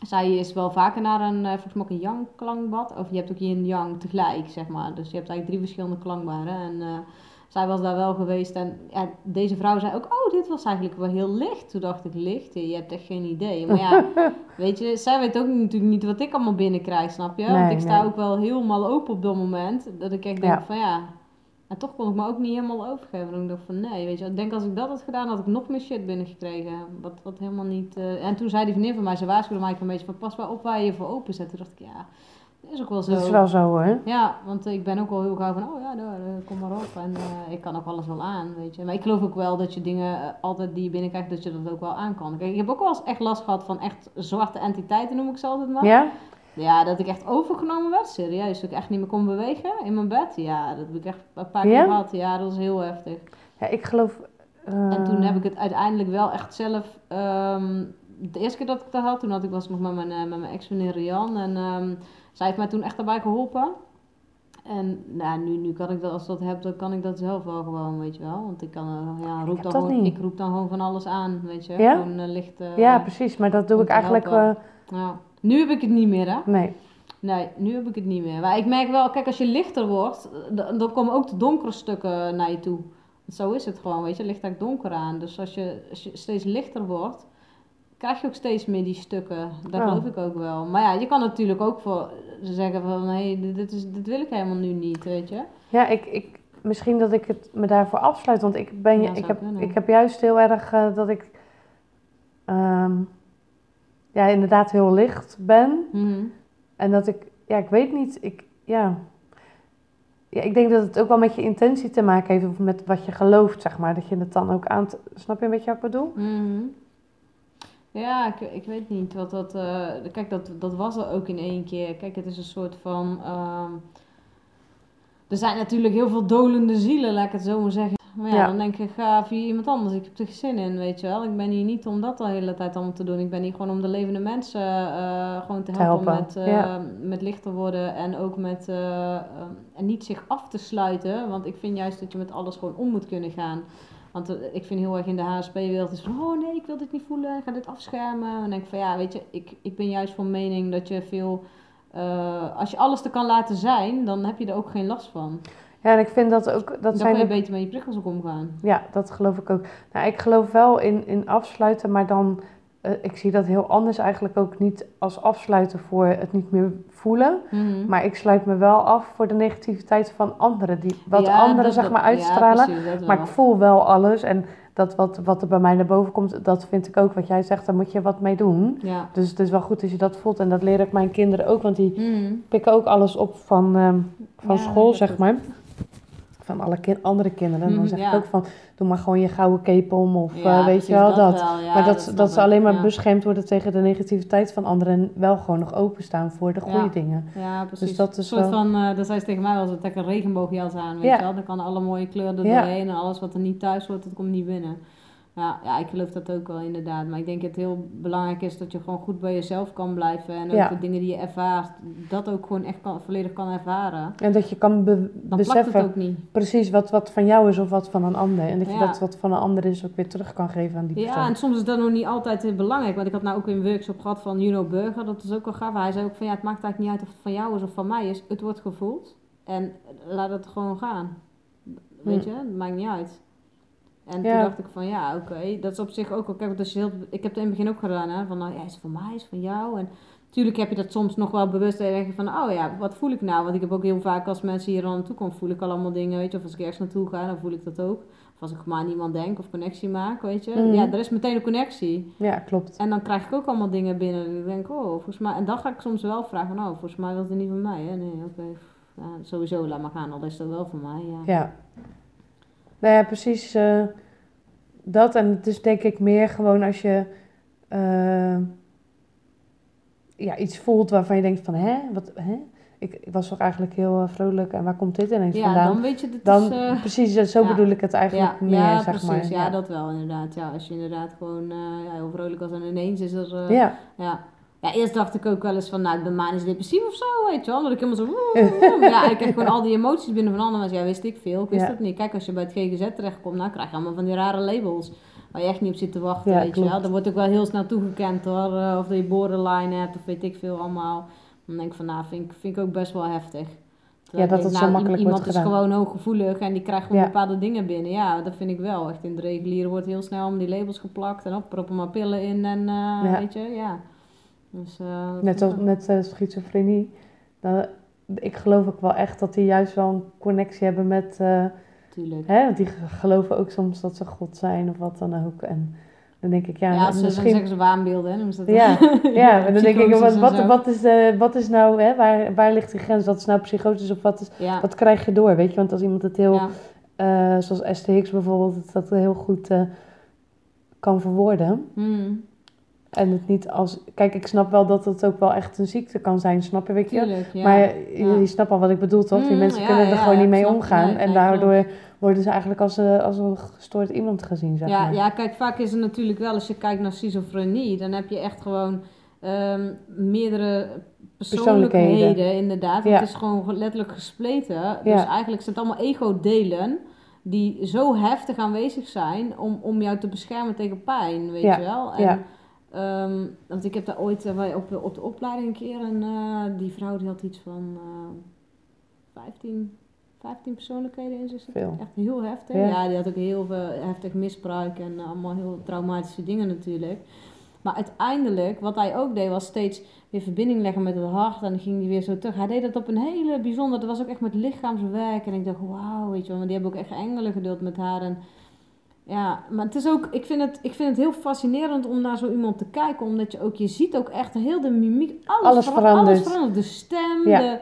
Speaker 1: zij is wel vaker naar een, volgens mij ook een yang klankbad. Of je hebt ook yin yang tegelijk, zeg maar. Dus je hebt eigenlijk drie verschillende klankbaren. En zij was daar wel geweest en ja, deze vrouw zei ook, oh, dit was eigenlijk wel heel licht. Toen dacht ik, licht? Je hebt echt geen idee. Maar ja, weet je, zij weet ook natuurlijk niet wat ik allemaal binnenkrijg, snap je? Want ik sta ook wel helemaal open op dat moment. Dat ik echt denk van ja, en toch kon ik me ook niet helemaal overgeven. En ik dacht van nee, weet je, ik denk als ik dat had gedaan, had ik nog meer shit binnengekregen. Wat, wat helemaal niet... Uh... En toen zei die vriendin van mij, ze waarschuwde mij een beetje van pas maar op waar je je voor open zet. Toen dacht ik, ja, is ook wel zo.
Speaker 2: Dat is wel zo, hè?
Speaker 1: Ja, want ik ben ook wel heel gauw van, oh ja, daar, kom maar op. En uh, ik kan ook alles wel aan, weet je. Maar ik geloof ook wel dat je dingen uh, altijd die je binnenkrijgt, dat je dat ook wel aan kan. Kijk, ik heb ook wel eens echt last gehad van echt zwarte entiteiten, noem ik ze altijd maar.
Speaker 2: Ja?
Speaker 1: Ja, dat ik echt overgenomen werd, serieus. Dat ik echt niet meer kon bewegen in mijn bed. Ja, dat heb ik echt een paar keer gehad. Ja, dat was heel heftig.
Speaker 2: Ja, ik geloof... Uh...
Speaker 1: En toen heb ik het uiteindelijk wel echt zelf... Um, de eerste keer dat ik dat had, toen had ik, was nog met mijn, met mijn ex-vriendin Rian. En... Um, zij heeft mij toen echt daarbij geholpen. En nou, nu, nu kan ik dat, als dat heb, dan kan ik dat zelf wel gewoon, weet je wel. Want ik kan, uh, ja, roep dan gewoon, ik roep dan gewoon van alles aan, weet je.
Speaker 2: Ja?
Speaker 1: Gewoon uh, licht. Uh,
Speaker 2: ja, precies. Maar dat doe ik eigenlijk...
Speaker 1: Ja. Nu heb ik het niet meer, hè?
Speaker 2: Nee.
Speaker 1: Nee, nu heb ik het niet meer. Maar ik merk wel, kijk, als je lichter wordt, dan, komen ook de donkere stukken naar je toe. Zo is het gewoon, weet je. Ligt eigenlijk donker aan. Dus als je, als je steeds lichter wordt, krijg je ook steeds meer die stukken. Dat oh. geloof ik ook wel. Maar ja, je kan natuurlijk ook voor zeggen van... hé, hey, dit, is, dit wil ik helemaal nu niet, weet je.
Speaker 2: Ja, ik, ik, misschien dat ik het me daarvoor afsluit. Want ik, ben, ja, ik, heb, ik heb juist heel erg uh, dat ik... Um, ja, inderdaad heel licht ben.
Speaker 1: -hmm.
Speaker 2: En dat ik... Ja, ik weet niet. Ik, ja... Ja, ik denk dat het ook wel met je intentie te maken heeft. Of met wat je gelooft, zeg maar. Dat je het dan ook aan... Snap je een beetje wat ik bedoel?
Speaker 1: -hmm. Ja, ik, ik weet niet wat dat. Uh, kijk, dat, dat was er ook in één keer. Kijk, het is een soort van. Uh, er zijn natuurlijk heel veel dolende zielen, laat ik het zo maar zeggen. Maar ja, ja, dan denk ik, ga via iemand anders. Ik heb er geen zin in, weet je wel. Ik ben hier niet om dat de hele tijd allemaal te doen. Ik ben hier gewoon om de levende mensen uh, gewoon te helpen, te helpen. met, ja. met lichter worden. En ook met en niet zich af te sluiten. Want ik vind juist dat je met alles gewoon om moet kunnen gaan. Want uh, ik vind heel erg in de HSP-wereld is van, oh nee, ik wil dit niet voelen, ik ga dit afschermen. En dan denk ik van, ja, weet je, ik, ik ben juist van mening dat je veel, uh, als je alles er kan laten zijn, dan heb je er ook geen last van.
Speaker 2: Ja, en ik vind dat ook... Dat
Speaker 1: dan
Speaker 2: zijn
Speaker 1: kan je beter met je prikkels ook omgaan.
Speaker 2: Ja, dat geloof ik ook. Nou, ik geloof wel in, in afsluiten, maar dan ik zie dat heel anders eigenlijk ook niet als afsluiten voor het niet meer voelen.
Speaker 1: Mm -hmm.
Speaker 2: Maar ik sluit me wel af voor de negativiteit van anderen. Die, wat ja, anderen dat, zeg maar uitstralen.
Speaker 1: Ja, precies,
Speaker 2: maar ik voel wel alles. En dat wat, wat er bij mij naar boven komt, dat vind ik ook. Wat jij zegt, daar moet je wat mee doen.
Speaker 1: Ja.
Speaker 2: Dus het is wel goed als je dat voelt. En dat leer ik mijn kinderen ook. Want die
Speaker 1: mm -hmm.
Speaker 2: pikken ook alles op van, um, van school, zeg maar van alle andere kinderen. En dan zeg
Speaker 1: ja.
Speaker 2: ik ook van, doe maar gewoon je gouden cape om of
Speaker 1: ja,
Speaker 2: uh, weet je wel dat.
Speaker 1: dat. Wel, ja,
Speaker 2: maar dat,
Speaker 1: dat,
Speaker 2: dat, ze alleen maar beschermd worden tegen de negativiteit van anderen en wel gewoon nog openstaan voor de goede dingen.
Speaker 1: Ja, precies.
Speaker 2: Dus dat is
Speaker 1: een soort
Speaker 2: wel...
Speaker 1: van, uh, dat zei ze tegen mij wel, dat ik een regenboogjas aan, weet je wel. Dan kan alle mooie kleuren er doorheen en alles wat er niet thuis hoort, dat komt niet binnen. Ja, ja, ik geloof dat ook wel inderdaad. Maar ik denk dat het heel belangrijk is dat je gewoon goed bij jezelf kan blijven. En ook
Speaker 2: Ja.
Speaker 1: de dingen die je ervaart, dat ook gewoon echt kan, volledig kan ervaren.
Speaker 2: En dat je kan be-
Speaker 1: Dan
Speaker 2: beseffen
Speaker 1: het ook niet.
Speaker 2: precies wat, wat van jou is of wat van een ander. En dat je dat wat van een ander is ook weer terug kan geven aan die persoon.
Speaker 1: Ja, en soms is dat nog niet altijd belangrijk. Want ik had nou ook een workshop gehad van Juno Burger. Dat is ook wel gaaf. Hij zei ook van ja, het maakt eigenlijk niet uit of het van jou is of van mij is. Het wordt gevoeld. En laat het gewoon gaan. Weet
Speaker 2: Hm.
Speaker 1: je, het maakt niet uit. En
Speaker 2: Ja.
Speaker 1: toen dacht ik van ja, oké, dat is op zich ook. Kijk, dat is heel, ik heb het in het begin ook gedaan, hè, van nou ja, is het van mij, is het van jou? En natuurlijk heb je dat soms nog wel bewust. En dan denk je van, oh ja, wat voel ik nou? Want ik heb ook heel vaak als mensen hier aan naartoe komen, voel ik al allemaal dingen, weet je. Of als ik ergens naartoe ga, dan voel ik dat ook. Of als ik maar aan iemand denk of connectie maak, weet je.
Speaker 2: Mhm.
Speaker 1: Ja, er is meteen een connectie.
Speaker 2: Ja, klopt.
Speaker 1: En dan krijg ik ook allemaal dingen binnen. En ik denk, oh, volgens mij. En dan ga ik soms wel vragen, nou, volgens mij was het niet van mij, hè? Nee, oké. Ja, sowieso, laat maar gaan, al is dat wel van mij, ja.
Speaker 2: Ja. Nou ja, precies eh, dat. En het is denk ik meer gewoon als je eh, ja, iets voelt waarvan je denkt van, hè, wat, hè? ik, ik was toch eigenlijk heel uh, vrolijk en waar komt dit ineens
Speaker 1: ja,
Speaker 2: vandaan?
Speaker 1: dan weet je, dit
Speaker 2: dan,
Speaker 1: is... Uh,
Speaker 2: precies, zo bedoel ik het eigenlijk
Speaker 1: ja,
Speaker 2: meer,
Speaker 1: ja,
Speaker 2: zeg
Speaker 1: precies,
Speaker 2: maar.
Speaker 1: Ja, dat wel inderdaad. Ja, als je inderdaad gewoon ja, heel vrolijk was en ineens is er...
Speaker 2: ja.
Speaker 1: Ja. Eerst dacht ik ook wel eens van, nou, ik ben manisch depressief of zo, weet je wel. Dat ik helemaal zo... ja, ik krijg gewoon al die emoties binnen van anderen. Ja, wist ik veel, ik wist het niet. Kijk, als je bij het GGZ terechtkomt, nou krijg je allemaal van die rare labels. Waar je echt niet op zit te wachten, weet je wel. Dan wordt ook wel heel snel toegekend hoor. Uh, of dat je borderline hebt, of weet ik veel allemaal. Dan denk ik van, nou, vind ik, vind ik ook best wel heftig.
Speaker 2: ja, dat het nou, zo makkelijk
Speaker 1: Iemand
Speaker 2: wordt
Speaker 1: is gewoon hooggevoelig en die krijgt gewoon bepaalde dingen binnen. Ja, dat vind ik wel. Echt in de reguliere wordt heel snel om die labels geplakt. En op, proppen maar pillen in en uh, weet je, ja. Dus, uh,
Speaker 2: net als met uh, schizofrenie. Dan, ik geloof ook wel echt dat die juist wel een connectie hebben met... Uh,
Speaker 1: Tuurlijk.
Speaker 2: Hè, want die geloven ook soms dat ze God zijn of wat dan ook. En dan denk ik, ja,
Speaker 1: ja ze,
Speaker 2: misschien...
Speaker 1: dan zeggen ze waanbeelden, hè? Dat
Speaker 2: ja, ja, en dan denk ik, wat, wat, wat, is, wat is nou, hè, waar, waar ligt die grens? Wat is nou psychotisch of wat, is,
Speaker 1: ja.
Speaker 2: wat krijg je door, weet je? Want als iemand het heel, zoals STX bijvoorbeeld, dat heel goed kan verwoorden...
Speaker 1: Mm.
Speaker 2: En het niet als... Kijk, ik snap wel dat het ook wel echt een ziekte kan zijn, snap je? Weet je?
Speaker 1: Tuurlijk, ja.
Speaker 2: Maar je, je snapt al wat ik bedoel, toch? Die
Speaker 1: Mm,
Speaker 2: mensen
Speaker 1: ja,
Speaker 2: kunnen er gewoon niet mee omgaan.
Speaker 1: nee,
Speaker 2: en daardoor worden ze eigenlijk als, een- als een gestoord iemand gezien, zeg
Speaker 1: Ja,
Speaker 2: maar.
Speaker 1: ja, kijk, vaak is het natuurlijk wel, als je kijkt naar schizofrenie, dan heb je echt gewoon ehm, meerdere persoonlijkheden,
Speaker 2: Persoonlijkheden.
Speaker 1: inderdaad. Het is gewoon letterlijk gespleten. Dus eigenlijk zijn het allemaal ego-delen die zo heftig aanwezig zijn om, om jou te beschermen tegen pijn, weet je wel. En, ehm, want ik heb daar ooit eh, wij op, op de opleiding een keer, en eh, die vrouw die had iets van eh 15, 15 persoonlijkheden in zich zitten. Echt heel heftig.
Speaker 2: Ja.
Speaker 1: Ja. die had ook heel veel heftig misbruik en eh, allemaal heel traumatische dingen natuurlijk. Maar uiteindelijk, wat hij ook deed, was steeds weer verbinding leggen met het hart. En dan ging hij weer zo terug. Hij deed dat op een hele bijzondere... Dat was ook echt met lichaamswerk. En ik dacht, wauw, weet je wel. Want die hebben ook echt engelen geduld met haar. En ja, maar het is ook... Ik vind het, ik vind het heel fascinerend om naar zo iemand te kijken. Omdat je ook... Je ziet ook echt heel de mimiek. Alles,
Speaker 2: Alles
Speaker 1: vera-
Speaker 2: verandert.
Speaker 1: Alles verandert. De stem,
Speaker 2: Ja.
Speaker 1: de...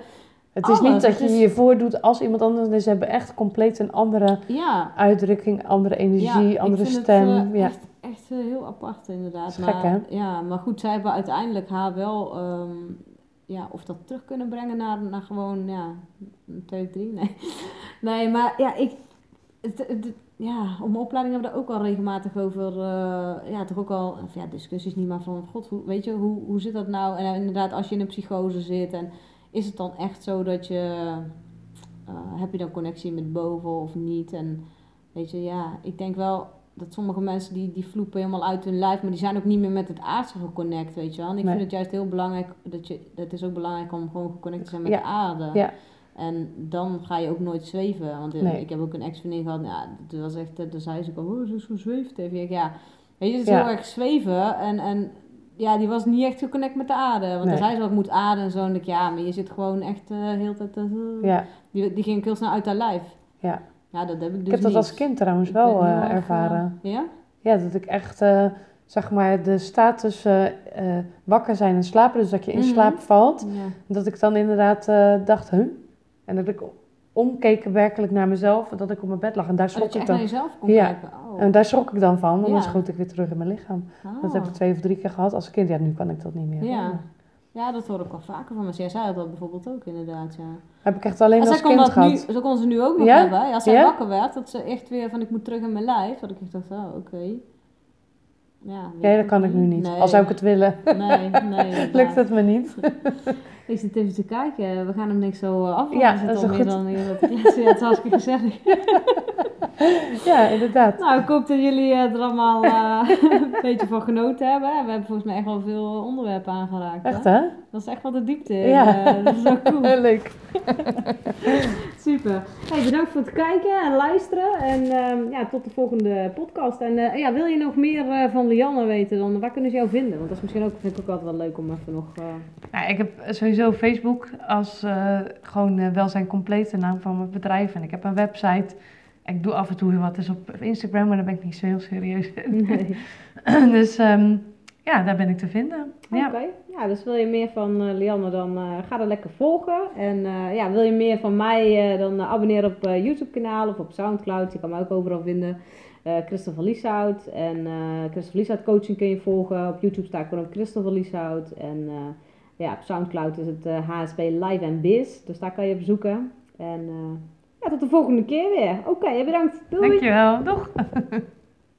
Speaker 2: Het is niet dat
Speaker 1: het
Speaker 2: je
Speaker 1: is-
Speaker 2: je voordoet als iemand anders. Nee, ze hebben echt compleet een andere
Speaker 1: Ja,
Speaker 2: uitdrukking, andere energie, andere
Speaker 1: het,
Speaker 2: stem.
Speaker 1: eh,
Speaker 2: ja.
Speaker 1: Echt, echt eh, heel apart inderdaad.
Speaker 2: Gek,
Speaker 1: maar,
Speaker 2: hè?
Speaker 1: Ja, maar goed, zij hebben uiteindelijk haar wel, ehm, ja, of dat terug kunnen brengen naar, naar gewoon, ja, een twee of drie, nee. Nee, maar ja, ik, het, het- ja, op mijn opleiding hebben we daar ook al regelmatig over, eh, ja, toch ook al, of ja, discussies niet, maar van, god, hoe, weet je, hoe, hoe zit dat nou? En eh, inderdaad, als je in een psychose zit en is het dan echt zo dat je, eh, heb je dan connectie met boven of niet? En weet je, ja, ik denk wel dat sommige mensen die, die vloepen helemaal uit hun lijf, maar die zijn ook niet meer met het aardse geconnect, weet je wel. En ik
Speaker 2: Nee.
Speaker 1: vind het juist heel belangrijk, dat je, het is ook belangrijk om gewoon geconnect te zijn met
Speaker 2: Ja.
Speaker 1: de aarde.
Speaker 2: Ja.
Speaker 1: En dan ga je ook nooit zweven. Want eh,
Speaker 2: Nee.
Speaker 1: ik heb ook een ex-vriendin gehad, ja, dat was echt, eh, dan zei ze ook al, oh, zo, zo zweeft even. Ik, Ja, weet je, het is
Speaker 2: Ja.
Speaker 1: heel erg zweven en, en ja, die was niet echt geconnect met de aarde. Want
Speaker 2: Nee.
Speaker 1: dan zei ze ik moet aarde en zo. En ik, ja, maar je zit gewoon echt eh heel tijd... eh,
Speaker 2: Ja.
Speaker 1: die, die ging ook heel snel uit haar lijf.
Speaker 2: Ja.
Speaker 1: Ja, dat heb ik dus
Speaker 2: ik heb dat
Speaker 1: niet.
Speaker 2: als kind trouwens
Speaker 1: Ik
Speaker 2: wel eh, ervaren.
Speaker 1: eh, ja?
Speaker 2: Ja, dat ik echt, eh, zeg maar, de status eh, eh, wakker zijn en slapen, dus dat je in
Speaker 1: Mhm.
Speaker 2: slaap valt,
Speaker 1: Ja.
Speaker 2: dat ik dan inderdaad eh, dacht, huh? En dat ik omkeek werkelijk naar mezelf, dat ik op mijn bed lag. En daar
Speaker 1: Oh,
Speaker 2: schrok ik
Speaker 1: naar
Speaker 2: dan.
Speaker 1: jezelf kon
Speaker 2: Ja.
Speaker 1: Oh.
Speaker 2: En daar schrok ik dan van, want dan
Speaker 1: Ja.
Speaker 2: schoot ik weer terug in mijn lichaam. Dat heb
Speaker 1: Oh.
Speaker 2: ik twee of drie keer gehad als kind. Ja, nu kan ik dat niet meer.
Speaker 1: Ja.
Speaker 2: hoor.
Speaker 1: Ja, dat hoor ik wel vaker van mensen. Jij zei dat bijvoorbeeld ook inderdaad, ja.
Speaker 2: Heb ik echt alleen
Speaker 1: En
Speaker 2: als kind
Speaker 1: dat
Speaker 2: gehad.
Speaker 1: nu, zo kon ze nu ook nog
Speaker 2: Ja?
Speaker 1: hebben. Als zij
Speaker 2: Ja?
Speaker 1: wakker werd, dat ze echt weer van ik moet terug in mijn lijf. Dat ik echt dacht, oh, oké. Ja,
Speaker 2: Ja, dat kan ik nu niet.
Speaker 1: Nee.
Speaker 2: Al zou ik het willen,
Speaker 1: Nee, nee.
Speaker 2: lukt het me niet.
Speaker 1: Ik zit even te kijken. We gaan hem denk ik zo eh, afronden.
Speaker 2: Ja, dat
Speaker 1: zitten
Speaker 2: is
Speaker 1: al meer dan hier te kletsen. Ja, het is hartstikke gezellig.
Speaker 2: Ja, inderdaad.
Speaker 1: Nou, ik hoop dat jullie eh, er allemaal eh, een beetje van genoten hebben. We hebben volgens mij echt wel veel onderwerpen aangeraakt.
Speaker 2: Echt
Speaker 1: hè?
Speaker 2: hè?
Speaker 1: Dat is echt wel de diepte.
Speaker 2: Ja.
Speaker 1: eh, dat is cool.
Speaker 2: Leuk.
Speaker 1: Super. Hey, bedankt voor het kijken en luisteren. En ehm, ja, tot de volgende podcast. En eh, ja, wil je nog meer eh, van Lianne weten, dan waar kunnen ze jou vinden? Want dat is misschien ook, vind ik ook altijd wel leuk om even nog... eh,
Speaker 2: Nou, ik heb sowieso Facebook als eh, gewoon eh, welzijn compleet de naam van mijn bedrijf. En ik heb een website. Ik doe af en toe wat eens op Instagram, maar daar ben ik niet zo heel serieus in.
Speaker 1: Nee.
Speaker 2: dus ehm, ja, daar ben ik te vinden. Ja.
Speaker 1: Oké, ja, dus wil je meer van eh, Lianne, dan ga er lekker volgen. En ja, wil je meer van mij, dan abonneer op eh, YouTube kanaal of op Soundcloud. Je kan mij ook overal vinden. Christopher Lieshout. En eh Christopher Lieshout coaching kun je volgen. Op YouTube sta ik gewoon op Christopher Lieshout. En ja, op Soundcloud is het HSP Live and Biz. Dus daar kan je bezoeken. En ja, tot de volgende keer weer. Oké, bedankt. Doei.
Speaker 2: Dankjewel. Doeg.